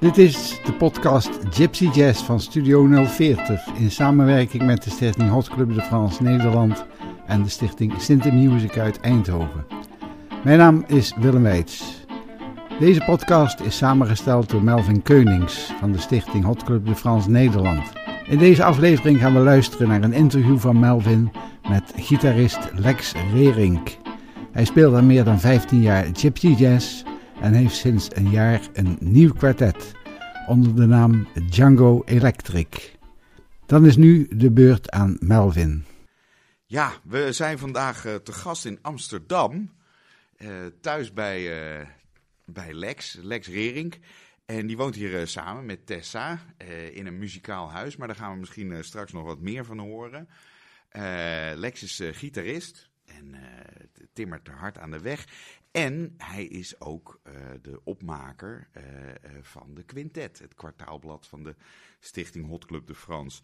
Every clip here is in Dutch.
Dit is de podcast Gypsy Jazz van Studio 040 in samenwerking met de Stichting Hot Club de France Nederland en de Stichting Sinte Music uit Eindhoven. Mijn naam is Willem Weits. Deze podcast is samengesteld door Melvin Keunings van de Stichting Hot Club de France Nederland. In deze aflevering gaan we luisteren naar een interview van Melvin met gitarist Lex Rerink. Hij speelt al meer dan 15 jaar Gypsy Jazz en heeft sinds een jaar een nieuw kwartet onder de naam Django Electric. Dan is nu de beurt aan Melvin. Ja, we zijn vandaag uh, te gast in Amsterdam, uh, thuis bij, uh, bij Lex, Lex Rering. En die woont hier samen met Tessa in een muzikaal huis, maar daar gaan we misschien straks nog wat meer van horen. Lex is gitarist en timmert er hard aan de weg. En hij is ook uh, de opmaker uh, uh, van de Quintet, het kwartaalblad van de Stichting Hot Club de France.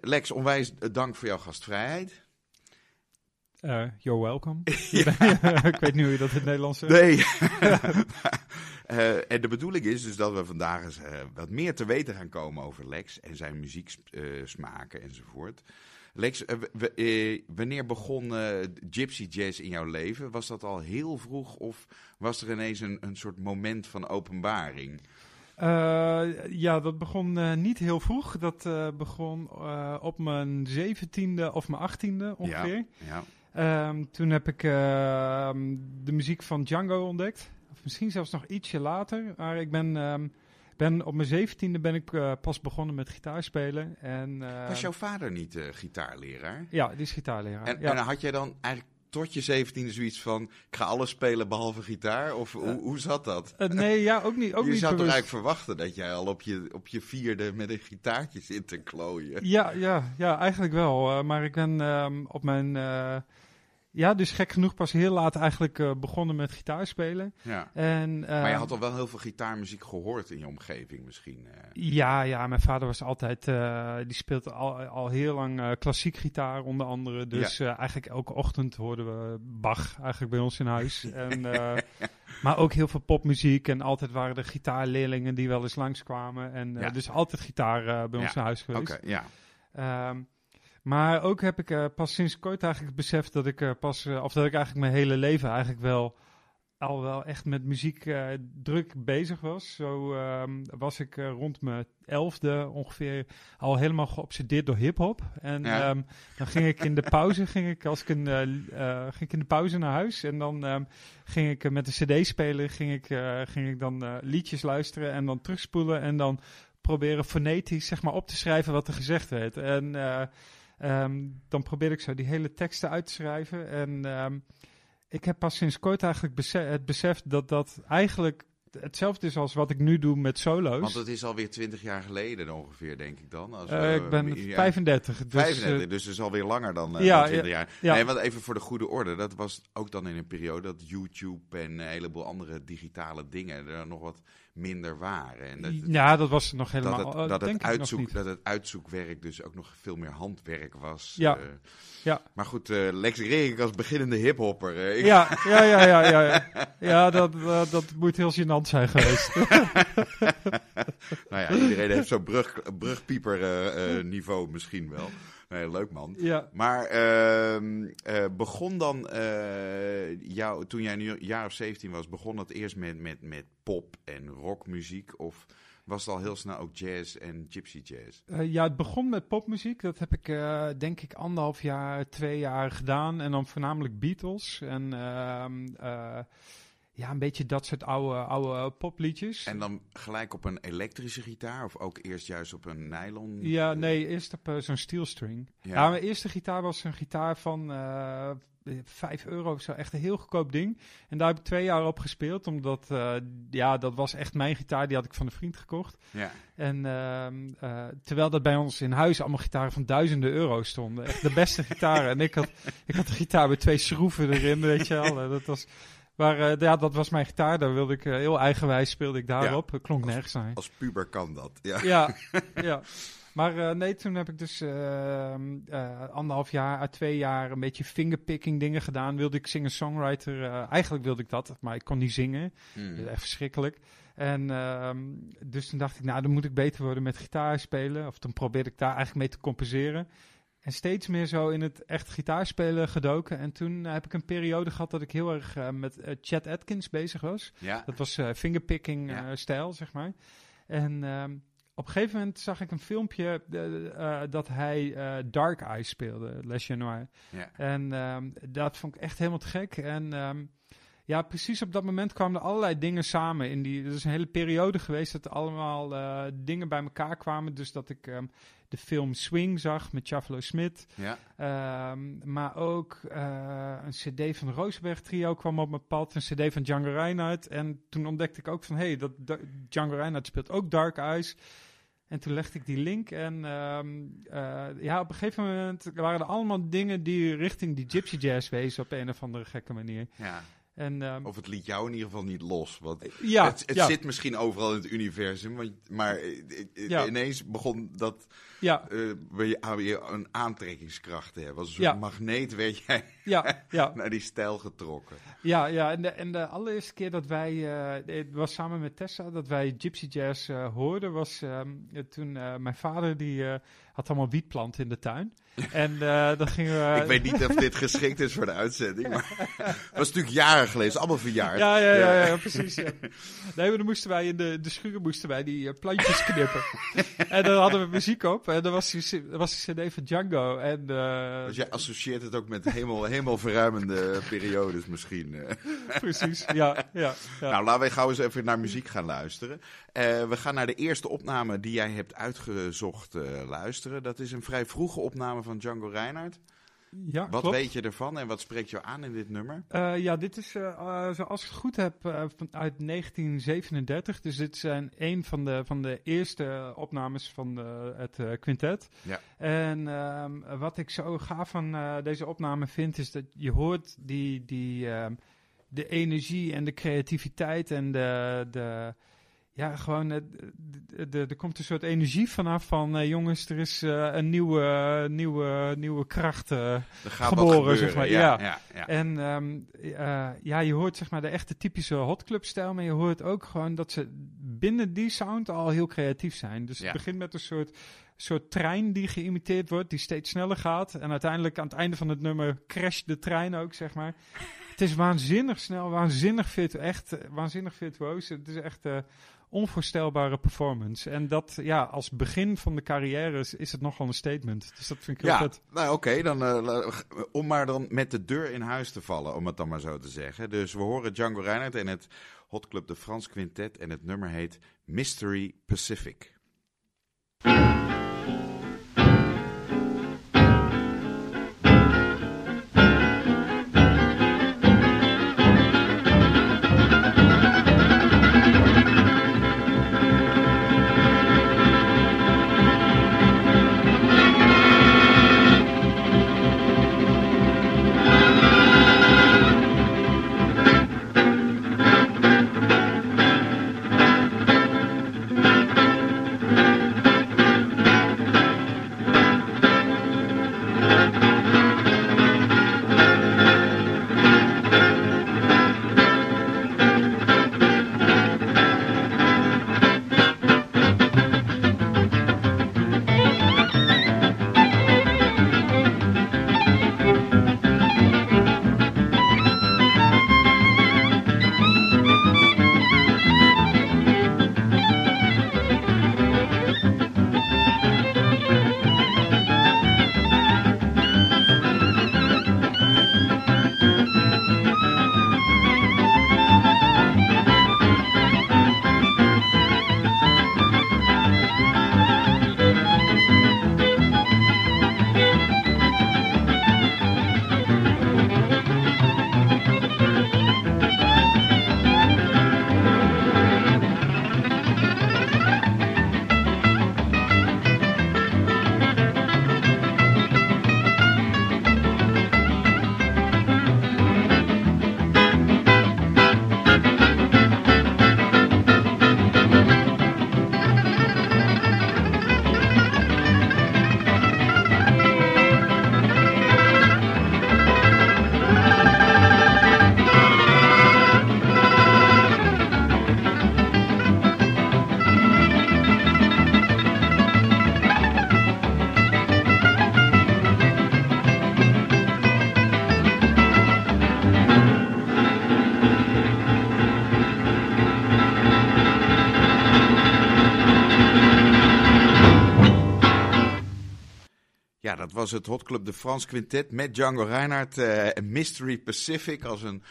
Lex, onwijs dank voor jouw gastvrijheid. you're welcome. Ik weet niet hoe je dat in het Nederlands zegt. Nee. en de bedoeling is dus dat we vandaag eens wat meer te weten gaan komen over Lex en zijn muzieksmaken enzovoort. Lex, uh, wanneer begon uh, Gypsy Jazz in jouw leven? Was dat al heel vroeg of was er ineens een, een soort moment van openbaring? Uh, ja, dat begon niet heel vroeg. Dat begon op mijn zeventiende of mijn achttiende ongeveer. Ja, ja. Um, toen heb ik ehm, de muziek van Django ontdekt. Of misschien zelfs nog ietsje later. Maar ik ben... Um, ben, op mijn zeventiende ben ik uh, pas begonnen met gitaarspelen. En, uh, Was jouw vader niet uh, gitaarleraar? Ja, die is gitaarleraar. En, ja. en had jij dan eigenlijk tot je zeventiende zoiets van... ik ga alles spelen behalve gitaar? Of hoe, hoe zat dat? nee, ja, ook niet ook Je niet zou toch eigenlijk verwachten dat jij al op je, op je vierde... met een gitaartje zit te klooien? Ja, ja, ja eigenlijk wel. maar ik ben um, op mijn... Ja, dus gek genoeg pas heel laat eigenlijk uh, begonnen met gitaarspelen. Ja. En, uh, maar je had al wel heel veel gitaarmuziek gehoord in je omgeving misschien? Uh. Ja, ja, mijn vader was altijd, die speelde al, al heel lang klassiek gitaar onder andere. Dus ja. eigenlijk elke ochtend hoorden we Bach eigenlijk bij ons in huis. en, maar ook heel veel popmuziek en altijd waren er gitaarleerlingen die wel eens langskwamen. En ja. dus altijd gitaar bij ons in huis geweest. Oké, okay, ja. Um, maar ook heb ik uh, pas sinds kort eigenlijk beseft dat ik uh, pas, uh, of dat ik eigenlijk mijn hele leven eigenlijk wel al wel echt met muziek druk bezig was. Zo um, was ik rond mijn elfde ongeveer al helemaal geobsedeerd door hip-hop. En ja. um, dan ging ik in de pauze, ging ik als ik een, ging ik in de pauze naar huis en dan um, ging ik met de CD-speler ging ik, ging ik dan liedjes luisteren en dan terugspoelen en dan proberen fonetisch zeg maar op te schrijven wat er gezegd werd. En Um, dan probeer ik zo die hele teksten uit te schrijven. En um, ik heb pas sinds kort eigenlijk besef, het besef dat dat eigenlijk hetzelfde is als wat ik nu doe met solo's. Want het is alweer 20 jaar geleden ongeveer, denk ik dan. Als uh, we, ik ben ja, 35. Dus, 35, dus het is alweer langer dan, uh, ja, dan 20 ja, jaar. Ja. Nee, want even voor de goede orde. Dat was ook dan in een periode dat YouTube en een heleboel andere digitale dingen er nog wat minder waren. En dat, ja, dat was nog helemaal. Dat het, dat, uitzoek, dat het uitzoekwerk dus ook nog veel meer handwerk was. Ja. Uh, ja. Maar goed, uh, Lex Rering als beginnende hiphopper. Uh, ja, ja, ja, ja, ja, ja. ja dat, uh, dat moet heel gênant zijn geweest. nou ja, iedereen heeft zo'n brug, brugpieper niveau misschien wel. Nee, leuk man. Ja. Maar uh, begon dan, uh, jou, toen jij nu jaar of 17 was, begon dat eerst met, met, met pop en rockmuziek? Of was het al heel snel ook jazz en gypsy jazz? Uh, ja, het begon met popmuziek. Dat heb ik denk ik anderhalf jaar, twee jaar gedaan. En dan voornamelijk Beatles. En ehm, ja, een beetje dat soort oude, oude popliedjes. En dan gelijk op een elektrische gitaar of ook eerst juist op een nylon? Ja, nee, eerst op uh, zo'n steelstring. Ja. Nou, mijn eerste gitaar was een gitaar van uh, 5 euro of zo, echt een heel goedkoop ding. En daar heb ik twee jaar op gespeeld, omdat, uh, ja, dat was echt mijn gitaar, die had ik van een vriend gekocht. Ja. En uh, terwijl dat bij ons in huis allemaal gitaren van duizenden euro stonden, echt de beste gitaren. En ik had, ik had een gitaar met twee schroeven erin, weet je wel. Dat was... Maar uh, ja, dat was mijn gitaar. Daar wilde ik uh, heel eigenwijs speelde ik daarop. Ja, klonk als, nergens aan. Als puber kan dat. Ja. Ja, ja. Maar eh, nee, toen heb ik dus uh, anderhalf jaar, twee jaar een beetje fingerpicking dingen gedaan. Wilde ik singer-songwriter. eigenlijk wilde ik dat, maar ik kon niet zingen. Hmm. Echt verschrikkelijk. En ehm, dus toen dacht ik, nou, dan moet ik beter worden met gitaar spelen. Of toen probeerde ik daar eigenlijk mee te compenseren. En steeds meer zo in het echt gitaarspelen gedoken. En toen heb ik een periode gehad dat ik heel erg met Chad Atkins bezig was. Ja. Dat was fingerpicking Ja. stijl, zeg maar. En ehm, op een gegeven moment zag ik een filmpje dat hij Dark Eyes speelde, Les Noir. Ja. En um, dat vond ik echt helemaal te gek. En um, ja, precies op dat moment kwamen er allerlei dingen samen. In die, er is een hele periode geweest dat er allemaal uh, dingen bij elkaar kwamen. Dus dat ik um, de film Swing zag met Chavelo Smit. Ja. Um, maar ook uh, een cd van de Rosenberg Trio kwam op mijn pad. Een cd van Django Reinhardt. En toen ontdekte ik ook van, hé, hey, dat, dat, Django Reinhardt speelt ook Dark Eyes. En toen legde ik die link en um, uh, ja, op een gegeven moment waren er allemaal dingen die richting die gypsy jazz wezen op een of andere gekke manier. Ja. En, um, of het liet jou in ieder geval niet los. Want ja, het, het ja. zit misschien overal in het universum, maar, maar ja. ineens begon dat ja. uh, je een aantrekkingskracht te hebben. Als een soort ja. magneet werd jij ja, ja. naar die stijl getrokken. Ja, ja en, de, en de allereerste keer dat wij, uh, het was samen met Tessa, dat wij Gypsy Jazz uh, hoorden, was um, toen mijn vader die had allemaal wietplanten in de tuin. En dan gingen we... Ik weet niet of dit geschikt is voor de uitzending, maar het was natuurlijk jaren geleden, allemaal verjaard. Ja, ja, ja, ja, precies. Nee, maar dan moesten wij in de, de schuur moesten wij die plantjes knippen. en dan hadden we muziek op en dan was die, was die cd van Django. En, uh, dus jij associeert het ook met helemaal, helemaal verruimende periodes misschien. eh. precies, ja, ja, ja. Nou, laten we gauw eens even naar muziek gaan luisteren. Uh, we gaan naar de eerste opname die jij hebt uitgezocht uh, luisteren. Dat is een vrij vroege opname van Django Reinhardt. Ja, wat klopt. weet je ervan en wat spreekt jou aan in dit nummer? Uh, ja, dit is, uh, zoals ik het goed heb, uh, uit 1937. Dus dit zijn een van de, van de eerste opnames van de, het quintet. Ja. En um, wat ik zo gaaf van deze opname vind, is dat je hoort die, die, um, de energie en de creativiteit en de... de ja, gewoon, er komt een soort energie vanaf van, uh, jongens, er is uh, een nieuwe, nieuwe, nieuwe kracht uh, geboren, zeg maar. Ja, ja. ja, ja. En um, ja, je hoort zeg maar de echte typische hotclub-stijl, maar je hoort ook gewoon dat ze binnen die sound al heel creatief zijn. Dus het begint met een soort, soort trein die geïmiteerd wordt, die steeds sneller gaat. En uiteindelijk aan het einde van het nummer crasht de trein ook, zeg maar. Het is waanzinnig snel, waanzinnig fit, echt waanzinnig virtuoos. Het is echt uh, onvoorstelbare performance. En dat, ja, als begin van de carrière is, is het nogal een statement. Dus dat vind ik heel ja, vet. Nou, oké, okay, dan uh, om maar dan met de deur in huis te vallen, om het dan maar zo te zeggen. Dus we horen Django Reinhardt en het Hot Club de Frans Quintet en het nummer heet Mystery Pacific. Was het Hot Club de France Quintet met Django Reinhardt en Mystery Pacific als een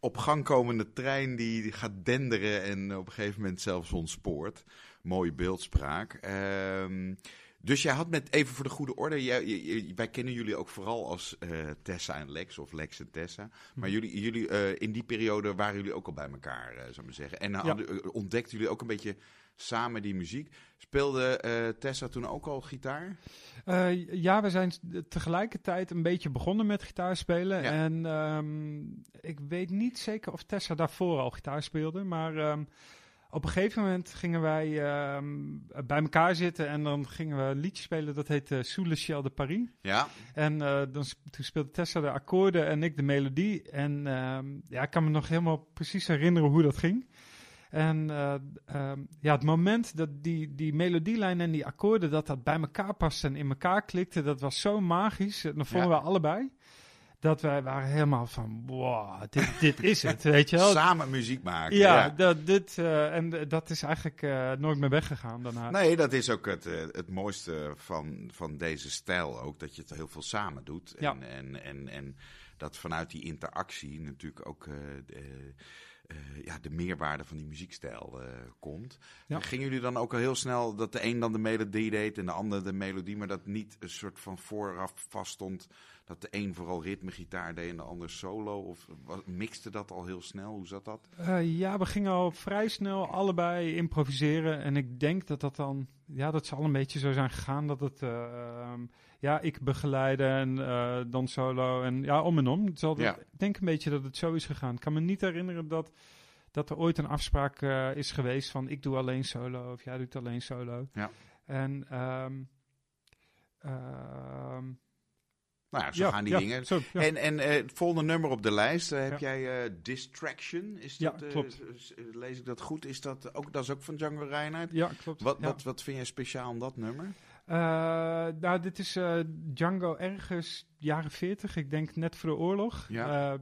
op gang komende trein die gaat denderen en op een gegeven moment zelfs ontspoort. Mooie beeldspraak. Ehm, dus jij had met, even voor de goede orde, jij, wij kennen jullie ook vooral als uh, Tessa en Lex, of Lex en Tessa. Maar mhm. jullie, jullie uh, in die periode waren jullie ook al bij elkaar, uh, zou ik maar zeggen. En hadden, ontdekten jullie ook een beetje samen die muziek. Speelde Tessa toen ook al gitaar? ja, we zijn tegelijkertijd een beetje begonnen met gitaar spelen. En um, ik weet niet zeker of Tessa daarvoor al gitaar speelde, maar... Um, op een gegeven moment gingen wij uh, bij elkaar zitten en dan gingen we een liedje spelen dat heette uh, Sous le Ciel de Paris. Ja. En uh, dan, toen speelde Tessa de akkoorden en ik de melodie. En ja, ik kan me nog helemaal precies herinneren hoe dat ging. En uh, ja, het moment dat die, die melodielijn en die akkoorden, dat dat bij elkaar paste en in elkaar klikte, dat was zo magisch. Dat vonden we allebei dat wij waren helemaal van, wow, dit, dit is het, weet je wel. Samen muziek maken. Ja, Dat, dit, uh, en dat is eigenlijk uh, nooit meer weggegaan daarna. Nee, dat is ook het, het mooiste van, van deze stijl ook, dat je het heel veel samen doet. En, ja. en, en, en dat vanuit die interactie natuurlijk ook... Uh, ja, de meerwaarde van die muziekstijl uh, komt. Ja. Gingen jullie dan ook al heel snel dat de een dan de melodie deed en de ander de melodie, maar dat niet een soort van vooraf vaststond dat de een vooral ritmegitaar deed en de ander solo? Of mixte dat al heel snel? Hoe zat dat? Uh, ja, we gingen al vrij snel allebei improviseren. En ik denk dat dat dan, ja, dat zal een beetje zo zijn gegaan. Dat het, uh, ja, ik begeleide en uh, dan solo en ja, om en om. Het zal ja. Ik denk een beetje dat het zo is gegaan. Ik kan me niet herinneren dat, dat er ooit een afspraak is geweest van ik doe alleen solo of jij doet alleen solo. Ja. En um, nou ja, zo gaan die dingen. Zo, en en uh, het volgende nummer op de lijst uh, heb jij uh, Distraction. Is dat, ja, klopt. lees ik dat goed? Is dat ook, dat is ook van Django Reinhardt? Ja, klopt. Wat, wat, wat vind jij speciaal aan dat nummer? Nou, dit is Django ergens jaren 40. Ik denk net voor de oorlog. Ja.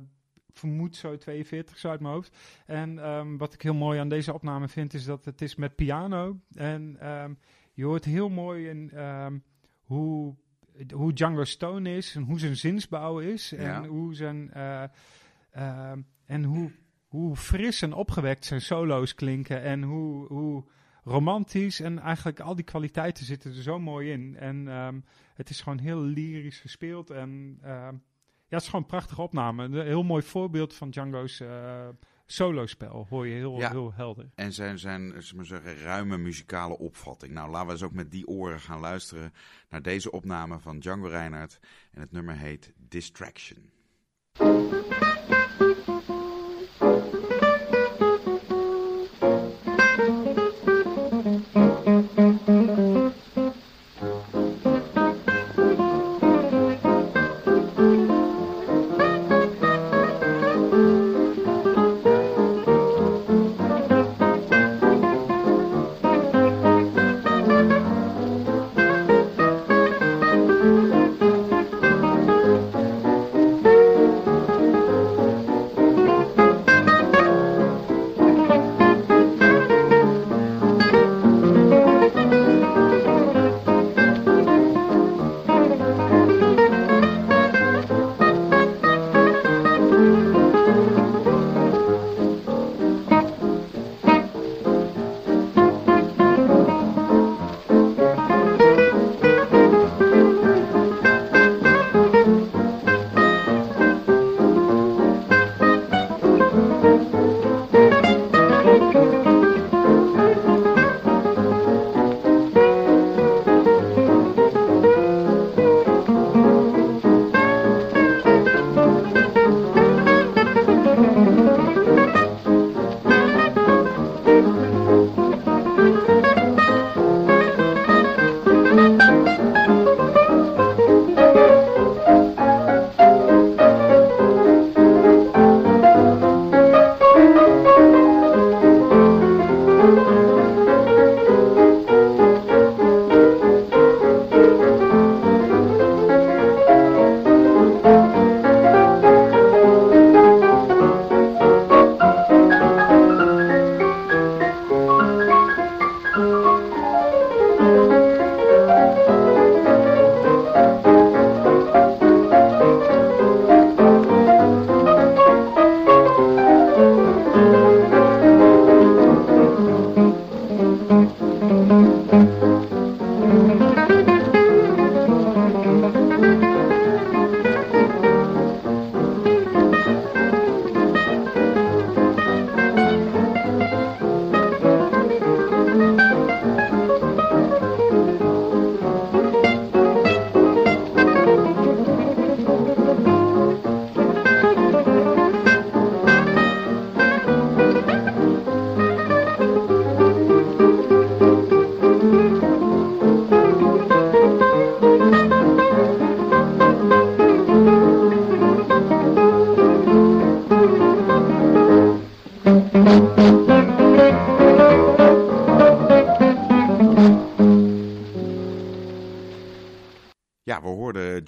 vermoed zo 42, zo uit mijn hoofd. En um, wat ik heel mooi aan deze opname vind, is dat het is met piano. En um, je hoort heel mooi in um, hoe hoe Django Stone is en hoe zijn zinsbouw is en hoe zijn uh, uh, en hoe, hoe fris en opgewekt zijn solo's klinken en hoe, hoe romantisch en eigenlijk al die kwaliteiten zitten er zo mooi in. En um, het is gewoon heel lyrisch gespeeld en uh, ja, het is gewoon een prachtige opname. Een heel mooi voorbeeld van Django's uh, solospel hoor je heel, heel helder. En zijn, zijn maar zeggen, ruime muzikale opvatting. Nou, laten we eens ook met die oren gaan luisteren naar deze opname van Django Reinhardt. En het nummer heet Distraction.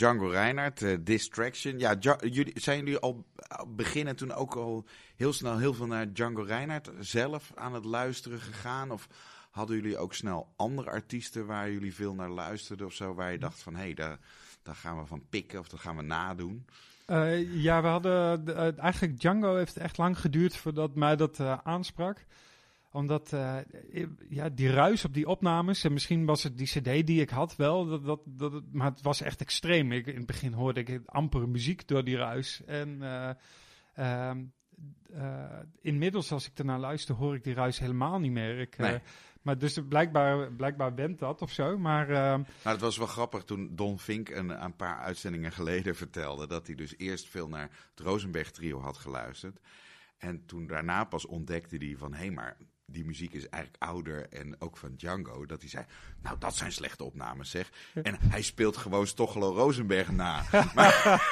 Django Reinhardt, eh, Distraction. Ja, jullie, zijn jullie al beginnen toen ook al heel snel heel veel naar Django Reinhardt zelf aan het luisteren gegaan? Of hadden jullie ook snel andere artiesten waar jullie veel naar luisterden of zo? Waar je dacht van, hé, hey, daar, daar gaan we van pikken of dat gaan we nadoen? Eh, ja, we hadden de- eh, eigenlijk Django heeft echt lang geduurd voordat mij dat aansprak. Omdat eh, ja, die ruis op die opnames, en misschien was het die CD die ik had wel, dat, dat, dat, maar het was echt extreem. Ik, in het begin hoorde ik amper muziek door die ruis. En eh, ehm, eh, inmiddels, als ik ernaar luister, hoor ik die ruis helemaal niet meer. Ik, Nee. maar dus blijkbaar, blijkbaar went dat of zo. Maar ehm, Nou, het was wel grappig toen Don Fink een, een paar uitzendingen geleden vertelde dat hij dus eerst veel naar het Rosenberg trio had geluisterd. En toen daarna pas ontdekte hij van, hé, hey, maar die muziek is eigenlijk ouder en ook van Django. Dat hij zei, nou, dat zijn slechte opnames, zeg. En hij speelt gewoon Stochelo Rosenberg na. Maar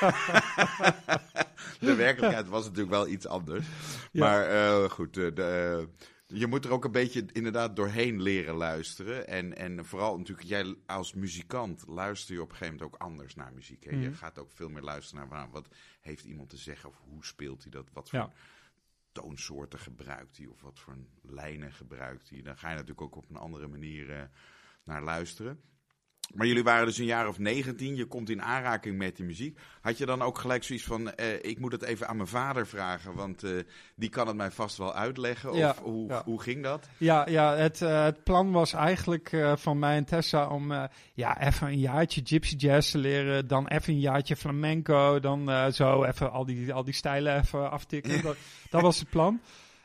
de werkelijkheid was natuurlijk wel iets anders. Ja. Maar eh, goed, eh, de, je moet er ook een beetje inderdaad doorheen leren luisteren. En, en vooral natuurlijk, jij als muzikant luister je op een gegeven moment ook anders naar muziek. Hè? Je Mhm. gaat ook veel meer luisteren naar wat heeft iemand te zeggen of hoe speelt hij dat, wat voor Ja. Toonsoorten gebruikt hij of wat voor lijnen gebruikt hij. Dan ga je natuurlijk ook op een andere manier eh, naar luisteren. Maar jullie waren dus een jaar of 19, je komt in aanraking met die muziek. Had je dan ook gelijk zoiets van, eh, ik moet het even aan mijn vader vragen, want eh, die kan het mij vast wel uitleggen? Ja, of hoe, ja. hoe ging dat? Ja, ja het, eh, het plan was eigenlijk van mij en Tessa om ja, even een jaartje gypsy jazz te leren. Dan even een jaartje flamenco. Dan zo even al die, al die stijlen even aftikken. Dat, dat was het plan.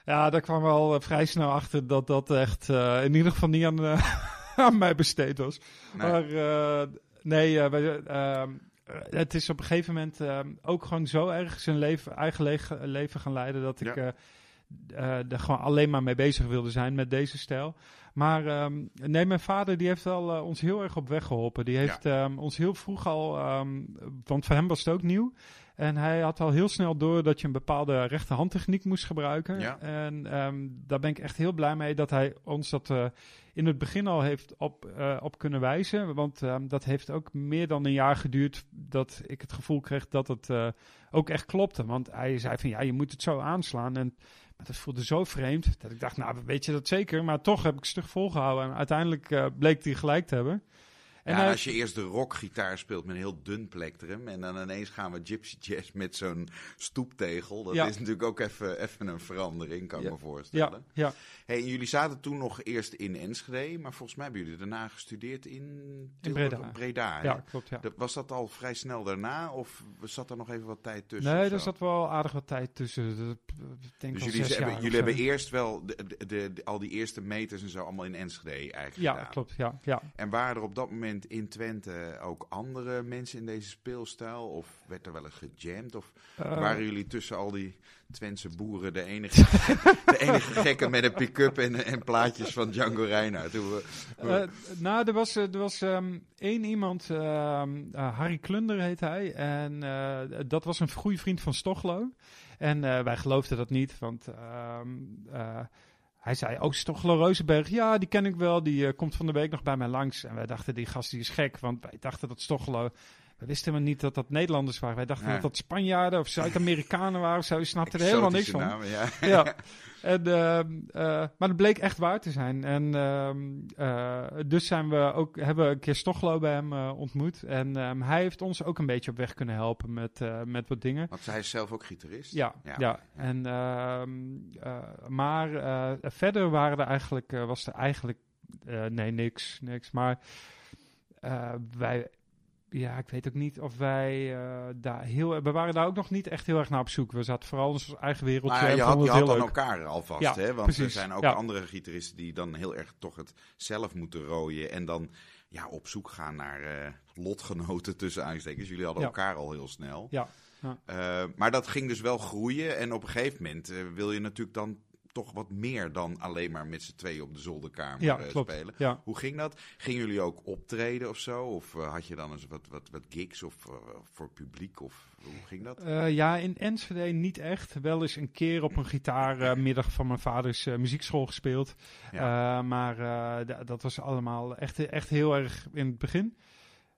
Ja, daar kwam wel vrij snel achter dat dat echt in ieder geval niet aan, aan mij besteed was. Nee. Maar eh, nee, eh, wij, ehm, eh, het is op een gegeven moment ehm, ook gewoon zo erg zijn leven, eigen le- leven gaan leiden dat ik Ja. er gewoon alleen maar mee bezig wilde zijn met deze stijl. Maar ehm, nee, mijn vader die heeft eh, ons heel erg op weg geholpen. Die heeft ons heel vroeg al, want voor hem was het ook nieuw. En hij had al heel snel door dat je een bepaalde rechterhandtechniek moest gebruiken. Ja. En daar ben ik echt heel blij mee dat hij ons dat in het begin al heeft op, eh, op kunnen wijzen. Want ehm, dat heeft ook meer dan een jaar geduurd dat ik het gevoel kreeg dat het eh, ook echt klopte. Want hij zei van ja, je moet het zo aanslaan. En maar dat voelde zo vreemd dat ik dacht, nou weet je dat zeker? Maar toch heb ik stug volgehouden. En uiteindelijk eh, bleek hij gelijk te hebben. En ja, hij- als je eerst de rockgitaar speelt met een heel dun plektrum en dan ineens gaan we gypsy jazz met zo'n stoeptegel. Dat Ja. is natuurlijk ook even, even een verandering, kan ik Ja. me voorstellen. ja, ja, Hey, jullie zaten toen nog eerst in Enschede, maar volgens mij hebben jullie daarna gestudeerd in, Tilburg, Breda. Ja, klopt. Ja. Was dat al vrij snel daarna of zat er nog even wat tijd tussen? Nee, er zat wel aardig wat tijd tussen. Denk Dus jullie, zes hebben, jaar jullie hebben eerst wel de, de, de- de- al die eerste meters en zo allemaal in Enschede eigenlijk Ja, gedaan. klopt. Ja, ja. En waren er op dat moment in Twente ook andere mensen in deze speelstijl? Of werd er wel eens gejamd? Of Eh, waren jullie tussen al die Twentse boeren de enige, de enige gekken met een pick-up en, en plaatjes van Django Reinhardt? Hoe, hoe- Eh, nou, er was, eh, er was ehm, één iemand, ehm, eh, Harry Klunder heet hij. En dat was een goede vriend van Stochlo. En wij geloofden dat niet, want eh, hij zei, oh, Stochlo Rozenberg, ja, die ken ik wel. Die eh, komt van de week nog bij mij langs. En wij dachten, die gast die is gek, want wij dachten dat Stochlo... We wisten helemaal niet dat dat Nederlanders waren. Wij dachten Ja. dat dat Spanjaarden of Zuid-Amerikanen waren. of Zo, je snapte er helemaal niks van. namen, ja. ja. En, ehm, eh, maar het bleek echt waar te zijn. En ehm, eh, dus zijn we ook, hebben we een keer Stochlo bij hem eh, ontmoet. En ehm, hij heeft ons ook een beetje op weg kunnen helpen met, met wat dingen. Want hij is zelf ook gitarist. Ja, Ja. ja. En, maar verder waren er eigenlijk, was er eigenlijk, nee, niks, niks. Maar wij, ja, ik weet ook niet of wij eh, daar heel, we waren daar ook nog niet echt heel erg naar op zoek. We zaten vooral in ons eigen wereldje. Maar en je had, je had dan leuk. elkaar alvast, Ja, hè? Want er zijn ook Ja. andere gitaristen die dan heel erg toch het zelf moeten rooien. En dan ja, op zoek gaan naar eh, lotgenoten tussen aanstekens. Jullie hadden Ja. elkaar al heel snel. Ja, ja. Eh, maar dat ging dus wel groeien. En op een gegeven moment wil je natuurlijk dan toch wat meer dan alleen maar met z'n tweeën op de zolderkamer Ja, eh, klopt. spelen. Ja. Hoe ging dat? Gingen jullie ook optreden of zo? Of eh, had je dan eens wat, wat, wat gigs of, eh, voor publiek? Of hoe ging dat? Ja, in Enschede niet echt. Wel eens een keer op een gitaarmiddag van mijn vaders muziekschool gespeeld. Ja. Maar dat was allemaal echt, echt heel erg in het begin.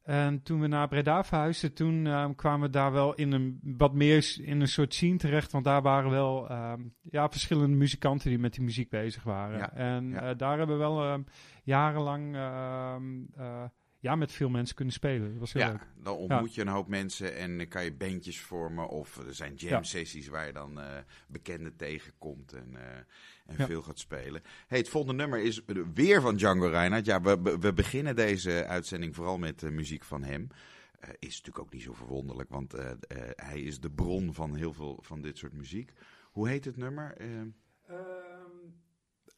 En toen we naar Breda verhuisden, toen ehm, kwamen we daar wel in een wat meer in een soort scene terecht. Want daar waren wel ehm, ja, verschillende muzikanten die met die muziek bezig waren. Ja, en ja. eh, daar hebben we wel ehm, jarenlang eh, ja, met veel mensen kunnen spelen. Dat was heel Ja, leuk. dan ontmoet je een hoop mensen en dan kan je bandjes vormen. Of er zijn jam Ja. sessies waar je dan eh bekenden tegenkomt en, eh, en Ja. veel gaat spelen. Hey, het volgende nummer is weer van Django Reinhardt. Ja, we, we- beginnen deze uitzending vooral met eh, muziek van hem. Eh, is natuurlijk ook niet zo verwonderlijk, want eh, eh, hij is de bron van heel veel van dit soort muziek. Hoe heet het nummer?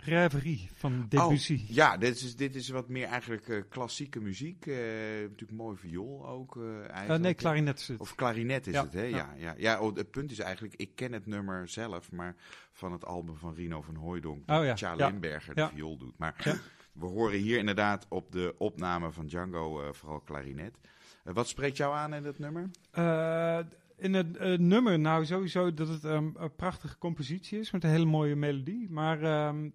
Rêverie van Debussy. Oh, ja, dit is, dit is wat meer eigenlijk eh, klassieke muziek. Eh, natuurlijk mooi viool ook. eigenlijk. nee, klarinet is het. Of klarinet is Ja, het, hè? Ja, ja. ja. ja. oh, het punt is eigenlijk, ik ken het nummer zelf, maar van het album van Rino van Hooijdonk, Oh, ja, Tja ja. Limberger de viool doet. Maar we horen hier inderdaad op de opname van Django vooral klarinet. Wat spreekt jou aan in dat nummer? Eh, in het nummer, nou sowieso dat het ehm, een prachtige compositie is met een hele mooie melodie. Maar ehm, eh,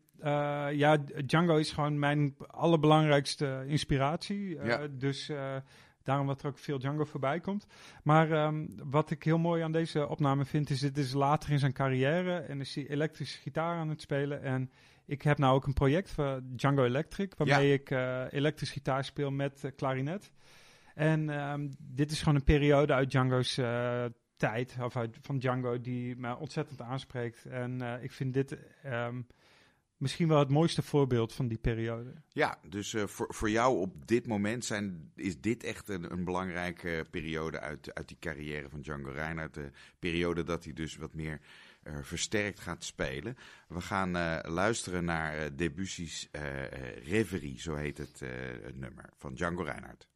ja, Django is gewoon mijn allerbelangrijkste inspiratie. Eh, Ja. Dus eh, daarom dat er ook veel Django voorbij komt. Maar ehm, wat ik heel mooi aan deze opname vind, is dit is later in zijn carrière en is hij elektrische gitaar aan het spelen. En ik heb nou ook een project voor Django Electric, waarmee ik eh elektrisch gitaar speel met eh, klarinet. En ehm, dit is gewoon een periode uit Django's eh, tijd, of uit, van Django, die me ontzettend aanspreekt. En eh, ik vind dit ehm, misschien wel het mooiste voorbeeld van die periode. Ja, dus eh, voor, voor jou op dit moment zijn, is dit echt een, een belangrijke periode uit, uit die carrière van Django Reinhardt. De periode dat hij dus wat meer eh, versterkt gaat spelen. We gaan eh, luisteren naar Debussy's Reverie, zo heet het, het nummer, van Django Reinhardt.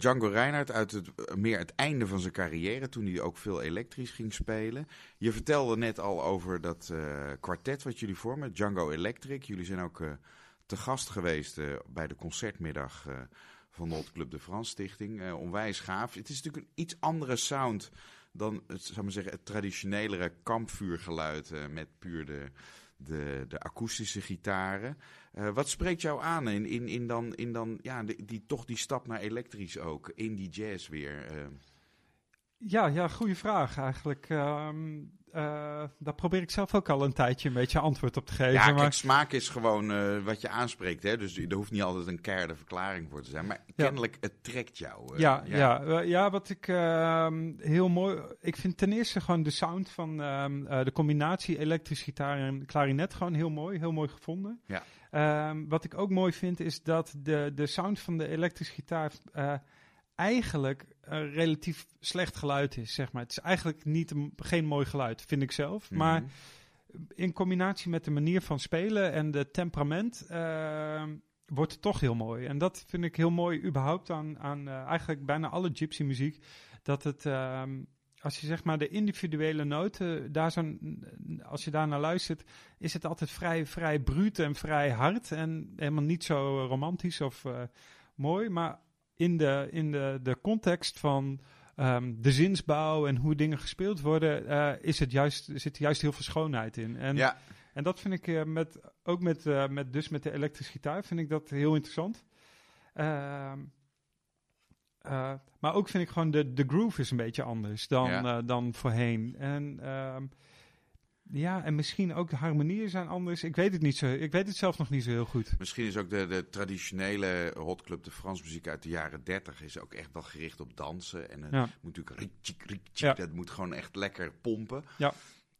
Django Reinhardt uit het, meer het einde van zijn carrière, toen hij ook veel elektrisch ging spelen. Je vertelde net al over dat kwartet wat jullie vormen, Django Electric. Jullie zijn ook te gast geweest bij de concertmiddag van de Club de France Stichting. onwijs gaaf. Het is natuurlijk een iets andere sound dan het, zou maar zeggen, het traditionelere kampvuurgeluid met puur de de, de akoestische gitaren. Uh, wat spreekt jou aan in, in, in dan, in dan ja, die, toch die stap naar elektrisch ook, in die jazz weer? Uh. Ja, ja, goede vraag eigenlijk. Um, uh, daar probeer ik zelf ook al een tijdje een beetje antwoord op te geven. Ja, maar... kijk, smaak is gewoon uh, wat je aanspreekt. Hè? Dus er hoeft niet altijd een keiharde verklaring voor te zijn. Maar ja. kennelijk, het trekt jou. Uh, ja, ja. Ja, ja, wat ik ehm, heel mooi... Ik vind ten eerste gewoon de sound van ehm, de combinatie elektrische gitaar en klarinet gewoon heel mooi. Heel mooi gevonden. Ja. Wat ik ook mooi vind is dat de, de sound van de elektrische gitaar eigenlijk een relatief slecht geluid is, zeg maar. Het is eigenlijk niet een, geen mooi geluid, vind ik zelf. Mhm. Maar in combinatie met de manier van spelen en de temperament uh, wordt het toch heel mooi. En dat vind ik heel mooi überhaupt aan, aan uh, eigenlijk bijna alle gypsy muziek. Dat het, uh, als je zeg maar de individuele noten, daar zo, als je daar naar luistert, is het altijd vrij, vrij bruut en vrij hard. En helemaal niet zo romantisch of mooi. Maar in de, in de, de context van um, de zinsbouw en hoe dingen gespeeld worden, uh, is het juist, zit er juist heel veel schoonheid in. En, ja. en dat vind ik uh, met, ook met, uh, met, dus met de elektrische gitaar, vind ik dat heel interessant. Uh, maar ook vind ik gewoon de, de groove is een beetje anders dan, Ja. dan voorheen. En ehm, ja, en misschien ook de harmonieën zijn anders. Ik weet het niet zo. Ik weet het zelf nog niet zo heel goed. Misschien is ook de, de traditionele Hot Club de France muziek uit de jaren 30 is ook echt wel gericht op dansen. En het Ja. moet natuurlijk rietjik, rietjik, Ja. dat moet gewoon echt lekker pompen. Ja.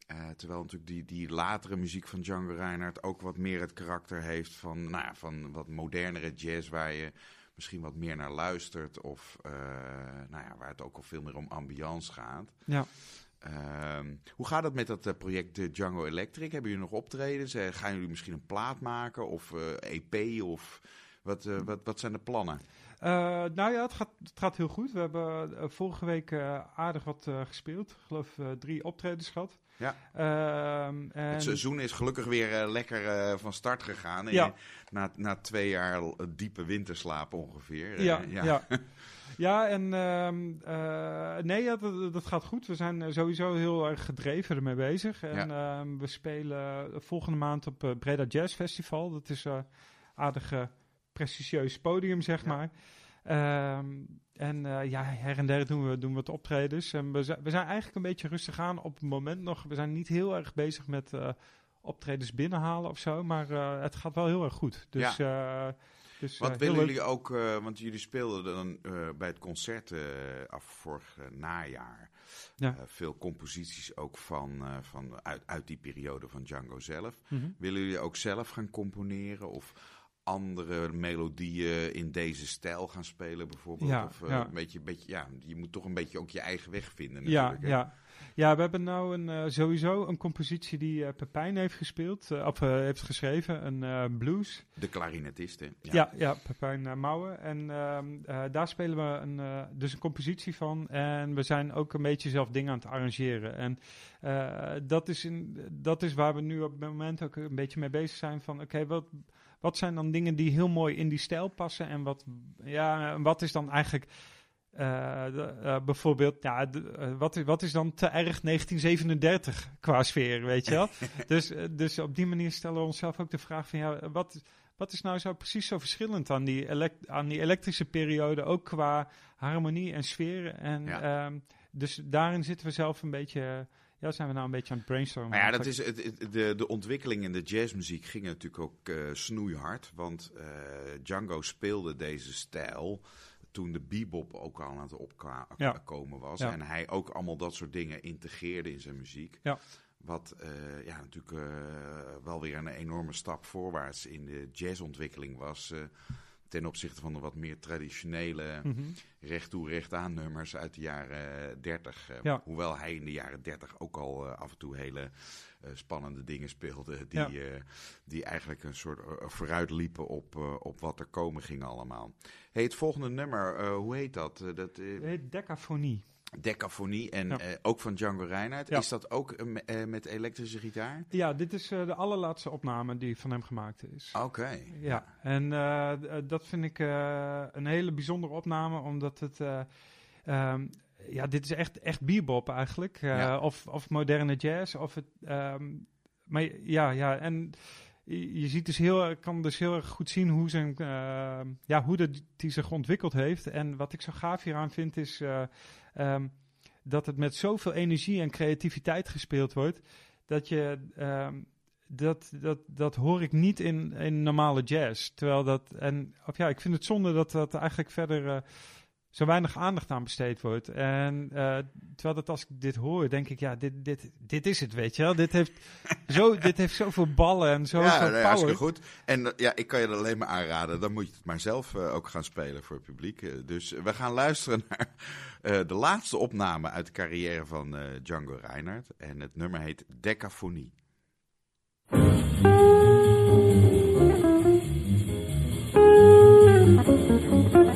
Eh, terwijl natuurlijk die, die latere muziek van Django Reinhardt ook wat meer het karakter heeft van, nou ja, van wat modernere jazz waar je misschien wat meer naar luistert. Of eh, nou ja, waar het ook al veel meer om ambiance gaat. Ja. Ehm, hoe gaat het met dat eh, project eh, Django Electric? Hebben jullie nog optredens? Eh, gaan jullie misschien een plaat maken of EP? Of wat, wat, wat zijn de plannen? Nou ja, het gaat, het gaat heel goed. We hebben vorige week aardig wat gespeeld. Ik geloof drie optredens gehad. Ja. Ehm, en... Het seizoen is gelukkig weer lekker van start gegaan. Ja. na, na twee jaar diepe winterslaap ongeveer. Ja, ja. ja. en ehm, eh, nee, ja, dat, dat gaat goed. We zijn eh, sowieso heel erg gedreven ermee bezig. En ehm, we spelen volgende maand op eh, Breda Jazz Festival. Dat is een aardig prestigieus podium, zeg Ja. maar. Ehm, en ja, her en der doen we, doen we wat optredens. En we, zijn, we zijn eigenlijk een beetje rustig aan op het moment nog. We zijn niet heel erg bezig met optredens binnenhalen of zo. Maar het gaat wel heel erg goed. Dus, dus Wat eh, willen leuk. jullie ook, eh, want jullie speelden dan eh, bij het concert af vorig najaar. Ja. Veel composities ook van, van uit, uit die periode van Django zelf. Mhm. Willen jullie ook zelf gaan componeren of andere melodieën in deze stijl gaan spelen bijvoorbeeld? Ja, of ja. een beetje, beetje, ja, je moet toch een beetje ook je eigen weg vinden Ja, natuurlijk. hè? ja. Ja, we hebben nou een, eh, sowieso een compositie die eh, Pepijn heeft gespeeld, eh, of heeft geschreven, een blues. De klarinetist, hè? Ja, ja, Pepijn Mouwen. En ehm, eh, daar spelen we een, dus een compositie van. En we zijn ook een beetje zelf dingen aan het arrangeren. En dat, is in, dat is waar we nu op het moment ook een beetje mee bezig zijn. Van oké, wat, wat zijn dan dingen die heel mooi in die stijl passen? En wat, ja, en wat is dan eigenlijk... eh, eh, bijvoorbeeld, ja, eh, wat, is, wat is dan te erg 1937 qua sfeer, weet je wel? dus, dus op die manier stellen we onszelf ook de vraag van, ja, wat, wat is nou zo precies zo verschillend aan die, aan die elektrische periode, ook qua harmonie en sfeer? En Ja. ehm, dus daarin zitten we zelf een beetje, ja, zijn we nou een beetje aan het brainstormen. Maar ja, dat is het, het- de, de ontwikkeling in de jazzmuziek ging natuurlijk ook snoeihard. Want Django speelde deze stijl toen de bebop ook al aan het Ja. opkomen was. Ja. En hij ook allemaal dat soort dingen integreerde in zijn muziek. Ja. Wat eh, ja, natuurlijk eh, wel weer een enorme stap voorwaarts in de jazzontwikkeling was. eh, ten opzichte van de wat meer traditionele Mhm. recht toe recht aan nummers uit de jaren 30. eh, Ja. Hoewel hij in de jaren 30 ook al eh, af en toe hele eh, spannende dingen speelde. Die, Ja. die eigenlijk een soort eh, vooruitliepen op, op wat er komen ging allemaal. Hey, het volgende nummer, hoe heet dat? Dat Het heet Decafonie. Decafonie en Ja. eh, ook van Django Reinhardt. Ja. Is dat ook eh, eh, met elektrische gitaar? Ja, dit is de allerlaatste opname die van hem gemaakt is. Oké. Ja, en dat vind ik een hele bijzondere opname, omdat het... eh, ehm, ja, dit is echt, echt bebop eigenlijk. Ja. of, of moderne jazz. Of het, ehm, maar ja, ja, en je ziet dus heel, kan dus heel erg goed zien hoe, zijn, eh, ja, hoe dat die zich ontwikkeld heeft. En wat ik zo gaaf hieraan vind is eh, ehm, dat het met zoveel energie en creativiteit gespeeld wordt. Dat je... ehm, dat, dat, dat hoor ik niet in, in normale jazz. Terwijl dat. En of ja, ik vind het zonde dat dat eigenlijk verder eh, zo weinig aandacht aan besteed wordt. En eh, terwijl dat als ik dit hoor, denk ik, ja, dit, dit, dit is het, weet je wel. Dit heeft, zo, dit heeft zoveel ballen en zoveel Ja, power. hartstikke goed. En eh, ja, ik kan je dat alleen maar aanraden. Dan moet je het maar zelf eh, ook gaan spelen voor het publiek. Dus we gaan luisteren naar eh, de laatste opname uit de carrière van eh, Django Reinhardt. En het nummer heet Decafonie.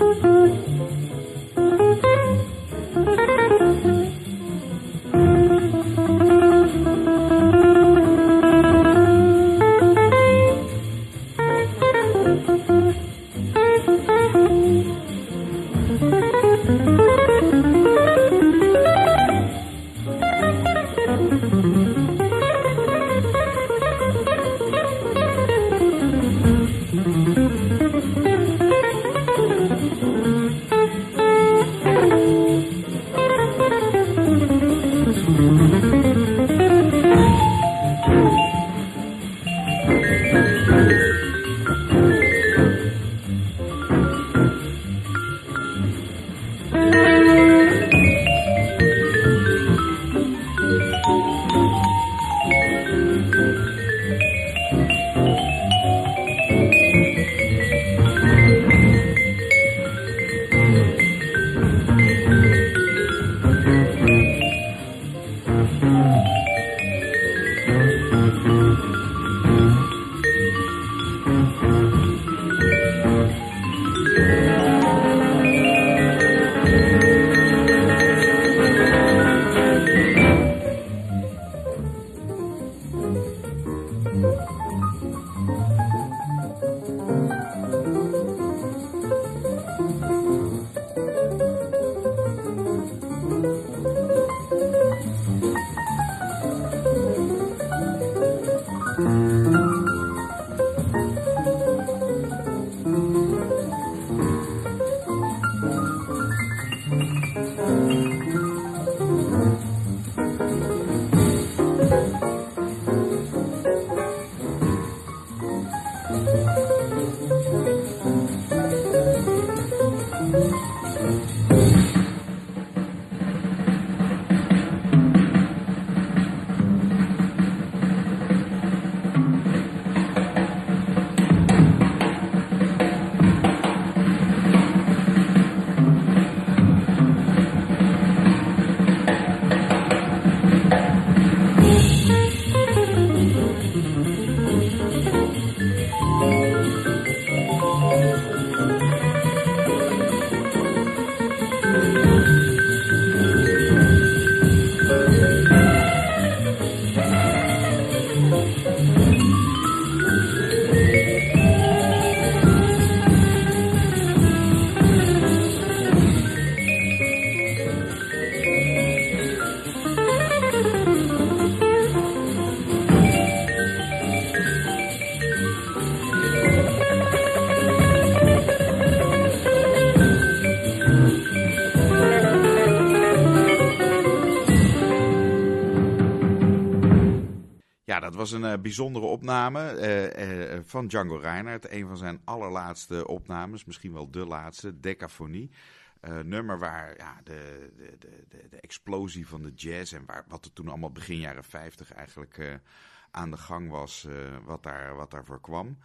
Dat was een eh, bijzondere opname eh, eh, van Django Reinhardt. Een van zijn allerlaatste opnames, misschien wel de laatste, Decafonie. Nummer waar ja, de, de, de, de, explosie van de jazz en waar, wat er toen allemaal begin jaren 50 eigenlijk aan de gang was, wat, daar, wat daarvoor kwam.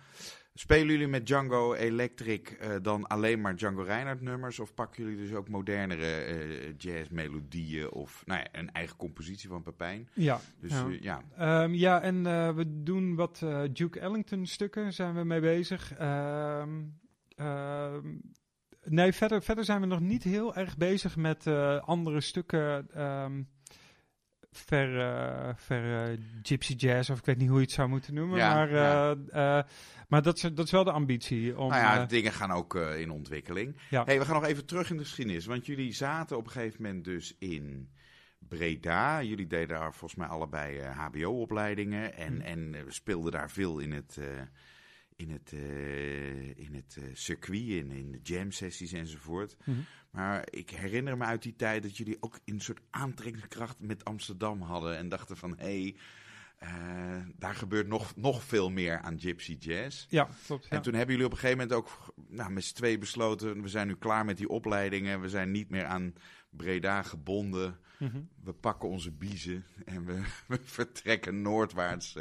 Spelen jullie met Django Electric uh, dan alleen maar Django Reinhardt nummers? Of pakken jullie dus ook modernere uh, jazzmelodieën of nou ja, een eigen compositie van Pepijn? Ja. Dus, ja. Uh, ja. Um, ja, en we doen wat Duke Ellington stukken zijn we mee bezig. Um, nee, verder, verder zijn we nog niet heel erg bezig met andere stukken... Um, ver, uh, ver uh, gypsy jazz, of ik weet niet hoe je het zou moeten noemen. Ja, maar ja. uh, maar dat, is, dat is wel de ambitie. Om, nou ja, dingen gaan ook in ontwikkeling. Ja. Hey, we gaan nog even terug in de geschiedenis. Want jullie zaten op een gegeven moment dus in Breda. Jullie deden daar volgens mij allebei HBO-opleidingen. En, Hm. en speelden daar veel in het in het, uh, in het uh, circuit, in, in de jam sessies enzovoort. Mm -hmm. Maar ik herinner me uit die tijd dat jullie ook een soort aantrekkingskracht met Amsterdam hadden. En dachten van, hé, hey, uh, daar gebeurt nog, nog veel meer aan gypsy jazz. Ja, klopt. En ja. toen hebben jullie op een gegeven moment ook nou, met z'n twee besloten... we zijn nu klaar met die opleidingen. We zijn niet meer aan Breda gebonden. Mm -hmm. We pakken onze biezen en we, we vertrekken noordwaarts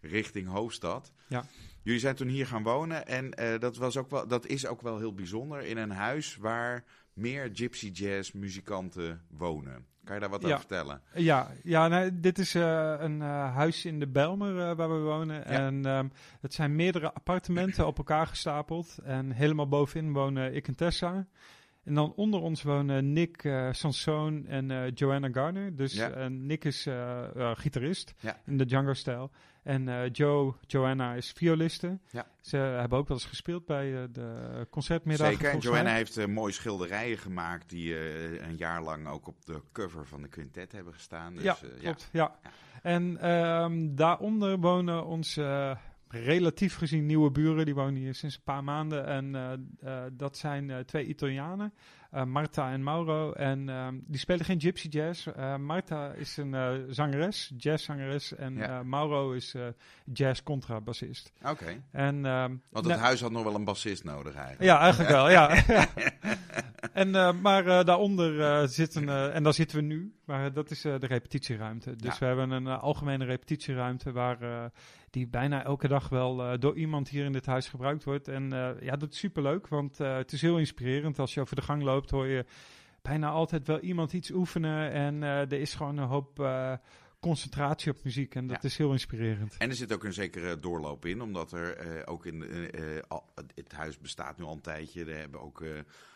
richting hoofdstad. Ja. Jullie zijn toen hier gaan wonen en uh, dat, was ook wel, dat is ook wel heel bijzonder in een huis waar meer gypsy jazz muzikanten wonen. Kan je daar wat ja. over vertellen? Ja, ja nee, dit is uh, een uh, huis in de Belmer uh, waar we wonen. Ja. En um, het zijn meerdere appartementen op elkaar gestapeld. En helemaal bovenin wonen ik en Tessa. En dan onder ons wonen Nick Sanson en Joanna Garner. Dus Ja. Nick is gitarist in de Django-stijl. En uh, Joe, Joanna is violiste. Ja. Ze hebben ook wel eens gespeeld bij uh, de concertmiddagen. Zeker, en Joanna mij. heeft uh, mooie schilderijen gemaakt die een jaar lang ook op de cover van de quintet hebben gestaan. Dus, ja, klopt. Ja. En um, daaronder wonen onze relatief gezien nieuwe buren. Die wonen hier sinds een paar maanden. En dat zijn twee Italianen, Marta en Mauro. En um, die spelen geen gypsy jazz. Marta is een zangeres, jazzzangeres. En Ja. Mauro is jazz contrabassist. Oké, En, um, want het huis had nog wel een bassist nodig eigenlijk. ja, eigenlijk wel, ja. en, eh, maar eh, daaronder eh, zitten, eh, en daar zitten we nu, maar dat is eh, de repetitieruimte. Dus Ja. we hebben een eh, algemene repetitieruimte waar eh, die bijna elke dag wel eh, door iemand hier in dit huis gebruikt wordt. En eh, ja, dat is superleuk, want eh, het is heel inspirerend. Als je over de gang loopt hoor je bijna altijd wel iemand iets oefenen en eh, er is gewoon een hoop... eh, concentratie op muziek en dat Ja. is heel inspirerend. En er zit ook een zekere doorloop in, omdat er eh, ook in eh, eh, het huis bestaat nu al een tijdje. Er hebben ook eh,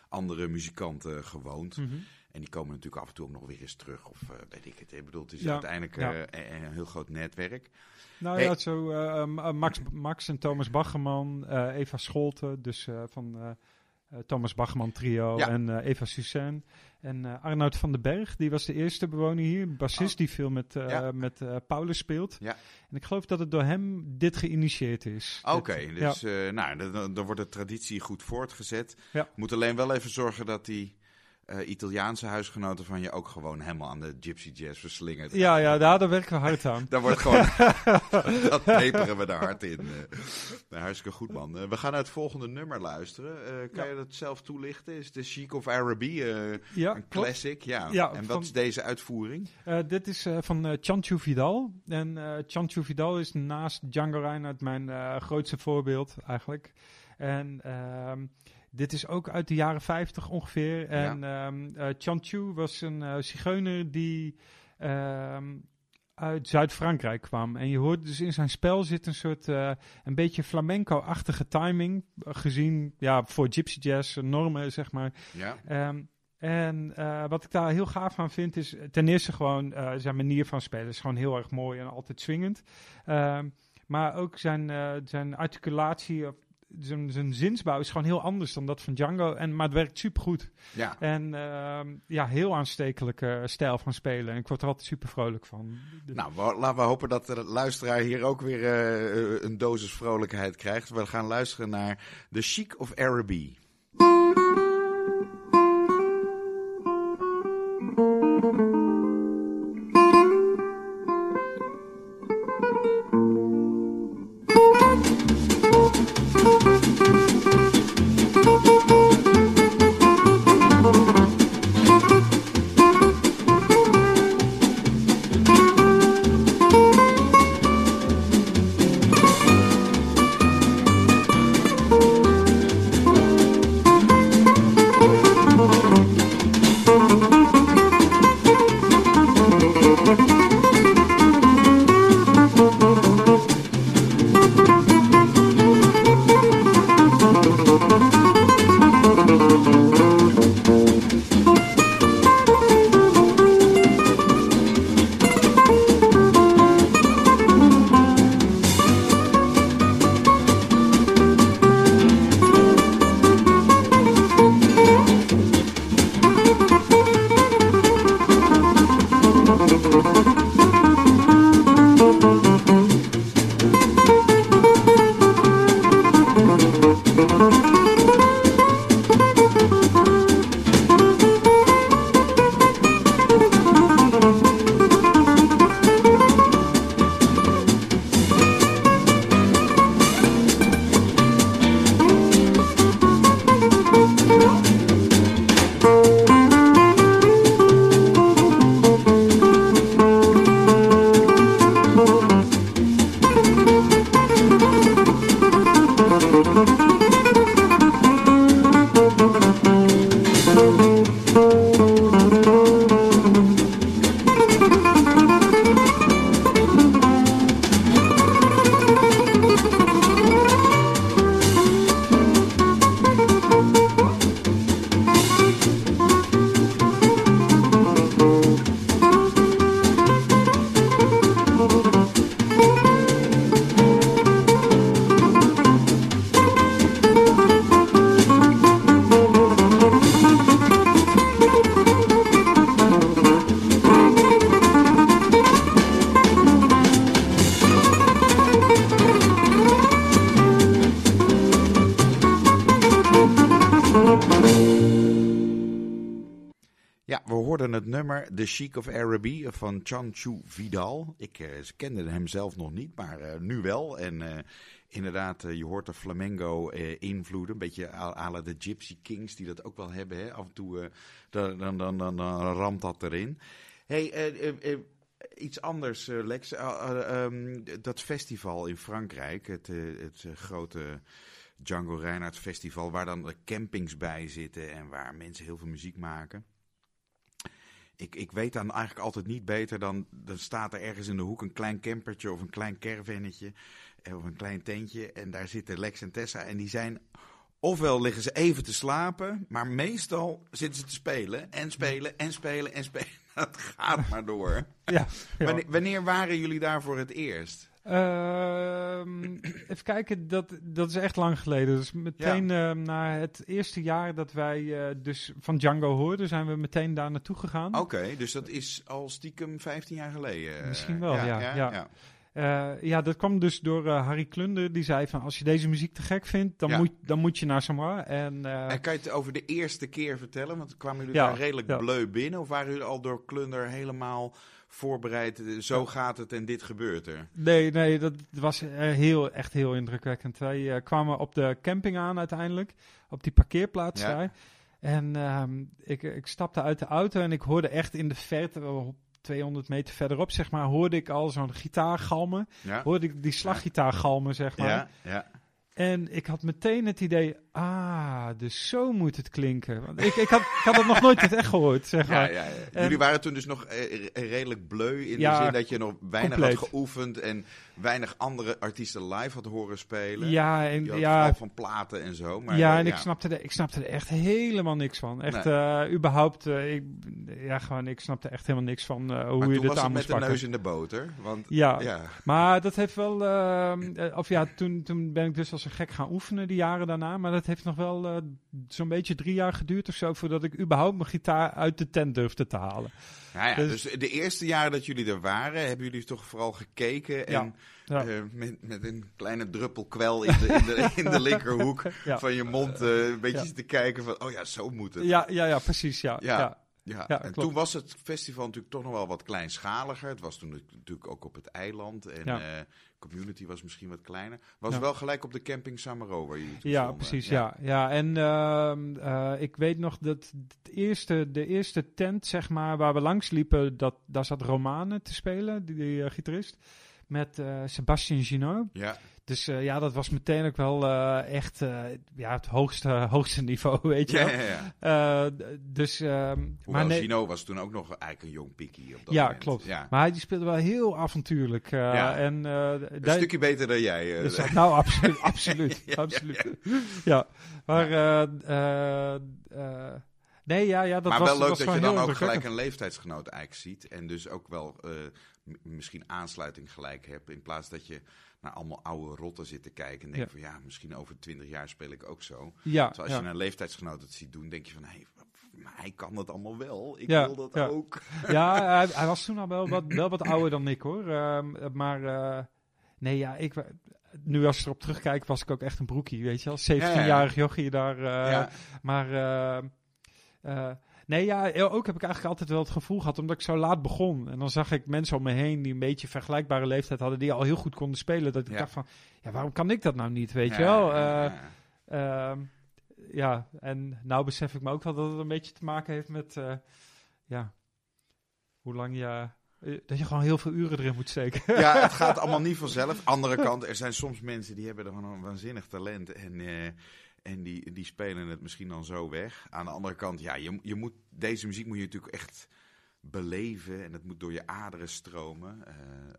andere muzikanten gewoond. Mhm. En die komen natuurlijk af en toe ook nog weer eens terug. Of eh, weet ik het. Ik bedoel, het is Ja, uiteindelijk ja. eh, een, een heel groot netwerk. Nou Hey. ja, zo eh, uh, Max, Max en Thomas Baggerman, eh, Eva Scholten, dus eh, van eh, eh, Thomas Baggerman trio Ja. en eh, Eva Suzanne. En eh, Arnoud van den Berg, die was de eerste bewoner hier, bassist Oh. die veel met, eh, Ja. met eh, Paulus speelt. Ja. En ik geloof dat het door hem dit geïnitieerd is. Oké, dus eh, nou, dan, dan- wordt de traditie goed voortgezet. Moet alleen wel even zorgen dat die eh, Italiaanse huisgenoten van je ook gewoon helemaal aan de gypsy jazz verslingerd. Ja, ja, daar, daar werken we hard aan. Daar wordt gewoon, dat peperen we daar hard in. Nou, hartstikke goed man. Eh, we gaan naar het volgende nummer luisteren. Kan Ja. je dat zelf toelichten? Is de Chic of Araby Ja, een classic? Ja. Ja, en wat van- is deze uitvoering? Dit is van Chanchu Vidal. En Chanchu Vidal is naast Django Reinhardt mijn grootste voorbeeld eigenlijk. En ehm, dit is ook uit de jaren 50 ongeveer. En ehm eh, Chanchu was een eh, zigeuner die ehm, uit Zuid-Frankrijk kwam. En je hoort dus in zijn spel zit een soort eh, een beetje flamenco-achtige timing. Gezien ja, voor gypsy jazz normen, zeg maar. Ja. Ehm, en wat ik daar heel gaaf aan vind is ten eerste gewoon zijn manier van spelen is gewoon heel erg mooi en altijd swingend. Maar ook zijn, zijn articulatie, zijn, zijn zinsbouw is gewoon heel anders dan dat van Django. En, maar het werkt supergoed. ja. En ehm, ja, heel aanstekelijke stijl van spelen. En ik word er altijd super vrolijk van. Dus- Nou, we- laten we hopen dat de luisteraar hier ook weer eh, een dosis vrolijkheid krijgt. We gaan luisteren naar The Chic of Araby. Chic of Araby van Chanchu Vidal. Ik uh, kende hem zelf nog niet, maar uh, nu wel. En inderdaad, je hoort de flamengo invloeden. Een beetje à de Gypsy Kings, die dat ook wel hebben. Hè? Af en toe dan, dan, dan, dan, ramt dat erin. Hey, iets anders, Lex. Um, dat festival in Frankrijk, het, het grote Django Reinhardt Festival, waar dan de campings bij zitten en waar mensen heel veel muziek maken. Ik, ik weet dan eigenlijk altijd niet beter dan, dan staat er ergens in de hoek een klein campertje of een klein caravannetje eh, of een klein tentje en daar zitten Lex en Tessa en die zijn ofwel liggen ze even te slapen, maar meestal zitten ze te spelen en spelen en spelen en spelen. Het gaat maar door. Ja, Wanneer, wanneer waren jullie daar voor het eerst? Uh, even kijken, dat, dat is echt lang geleden. Dus meteen ja. uh, na het eerste jaar dat wij uh, dus van Django hoorden, zijn we meteen daar naartoe gegaan. Oké, dus dat is al stiekem 15 jaar geleden. Misschien wel, ja. ja, ja ja, dat kwam dus door Harry Klunder. Die zei van, als je deze muziek te gek vindt, dan, ja. moet, dan moet je naar Samar. En, en kan je het over de eerste keer vertellen? Want kwamen jullie ja, daar redelijk ja. bleu binnen? Of waren jullie al door Klunder helemaal voorbereid? Zo gaat het en dit gebeurt er. Nee, nee, dat was heel, echt heel indrukwekkend. Wij kwamen op de camping aan uiteindelijk. Op die parkeerplaats daar. En um, ik, ik stapte uit de auto en ik hoorde echt in de verte 200 meter verderop, zeg maar, hoorde ik al zo'n gitaar galmen. Ja. Hoorde ik die slaggitaar galmen, zeg maar. Ja, ja. En ik had meteen het idee, ah, dus zo moet het klinken. Want ik, ik, had, ik had het nog nooit echt gehoord, zeg maar. Ja, ja, ja. Jullie waren toen dus nog eh, redelijk bleu in de zin dat je nog weinig compleet. had geoefend en weinig andere artiesten live had horen spelen. Ja, en ja, van platen en zo. Maar, ja, en uh, ik, snapte er, ik snapte er echt helemaal niks van. Echt, nee. uh, überhaupt, uh, ik, ja, gewoon, ik snapte echt helemaal niks van uh, hoe je dit aan met moest de neus in de boter. Want, ja. ja, maar dat heeft wel, of ja, toen, toen ben ik dus als een gek gaan oefenen die jaren daarna. Maar dat heeft nog wel zo'n beetje drie jaar geduurd of zo voordat ik überhaupt mijn gitaar uit de tent durfde te halen. Ja, ja, dus, dus, de eerste jaren dat jullie er waren, hebben jullie toch vooral gekeken en ja. Ja. Uh, met, met een kleine druppel kwel in de, in de, in de linkerhoek van je mond uh, een beetje te kijken van, oh ja, zo moet het. Ja, ja, ja precies, ja. ja. ja. en klopt. toen was het festival natuurlijk toch nog wel wat kleinschaliger. Het was toen natuurlijk ook op het eiland en uh, community was misschien wat kleiner. Was wel gelijk op de camping Samaro waar jullie Ja, precies, ja. ja. En uh, ik weet nog dat het eerste, de eerste tent, zeg maar, waar we langs liepen, dat, daar zat Romane te spelen, die, die gitarist met uh, Sebastien Ginot. Ja. Dus uh, ja, dat was meteen ook wel uh, echt ja, het hoogste, hoogste niveau, weet je ja, wel. ja, ja. dus, Hoewel maar nee, Ginot was toen ook nog eigenlijk een jong pikkie op dat ja, moment. Klopt. Ja, Maar hij die speelde wel heel avontuurlijk. en, een stukje beter dan jij. Dus, nou, absoluut. absoluut, absoluut. Ja, maar... Nee, ja, ja, dat maar was, wel leuk was dat je dan ook gelijk een leeftijdsgenoot eigenlijk ziet. En dus ook wel misschien aansluiting gelijk hebt. In plaats dat je naar allemaal oude rotten zit te kijken. En denk ja. van ja, misschien over twintig jaar speel ik ook zo. Ja, dus als ja. je een leeftijdsgenoot het ziet doen, denk je van hé, hey, maar hij kan het allemaal wel. Ik ja, wil dat ja. ook. Ja, hij, hij, was toen al wel wat, wel wat ouder dan ik hoor. Uh, maar uh, nee, ja, ik nu als ik erop terugkijk, was ik ook echt een broekie, weet je wel. 17-jarig jochie daar. Uh, maar uh, nee, ja, ook heb ik eigenlijk altijd wel het gevoel gehad, omdat ik zo laat begon. En dan zag ik mensen om me heen die een beetje vergelijkbare leeftijd hadden, die al heel goed konden spelen. Dat ik ja. dacht van, ja, waarom kan ik dat nou niet, weet ja, je wel? Ja, uh, uh, ja, en nou besef ik me ook wel dat het een beetje te maken heeft met, uh, ja, hoe lang je... Dat je gewoon heel veel uren erin moet steken. Ja, het gaat allemaal niet vanzelf. Andere kant, er zijn soms mensen die hebben er gewoon een waanzinnig talent. En en die, die spelen het misschien dan zo weg. Aan de andere kant, ja, je, je moet, deze muziek moet je natuurlijk echt beleven. En het moet door je aderen stromen.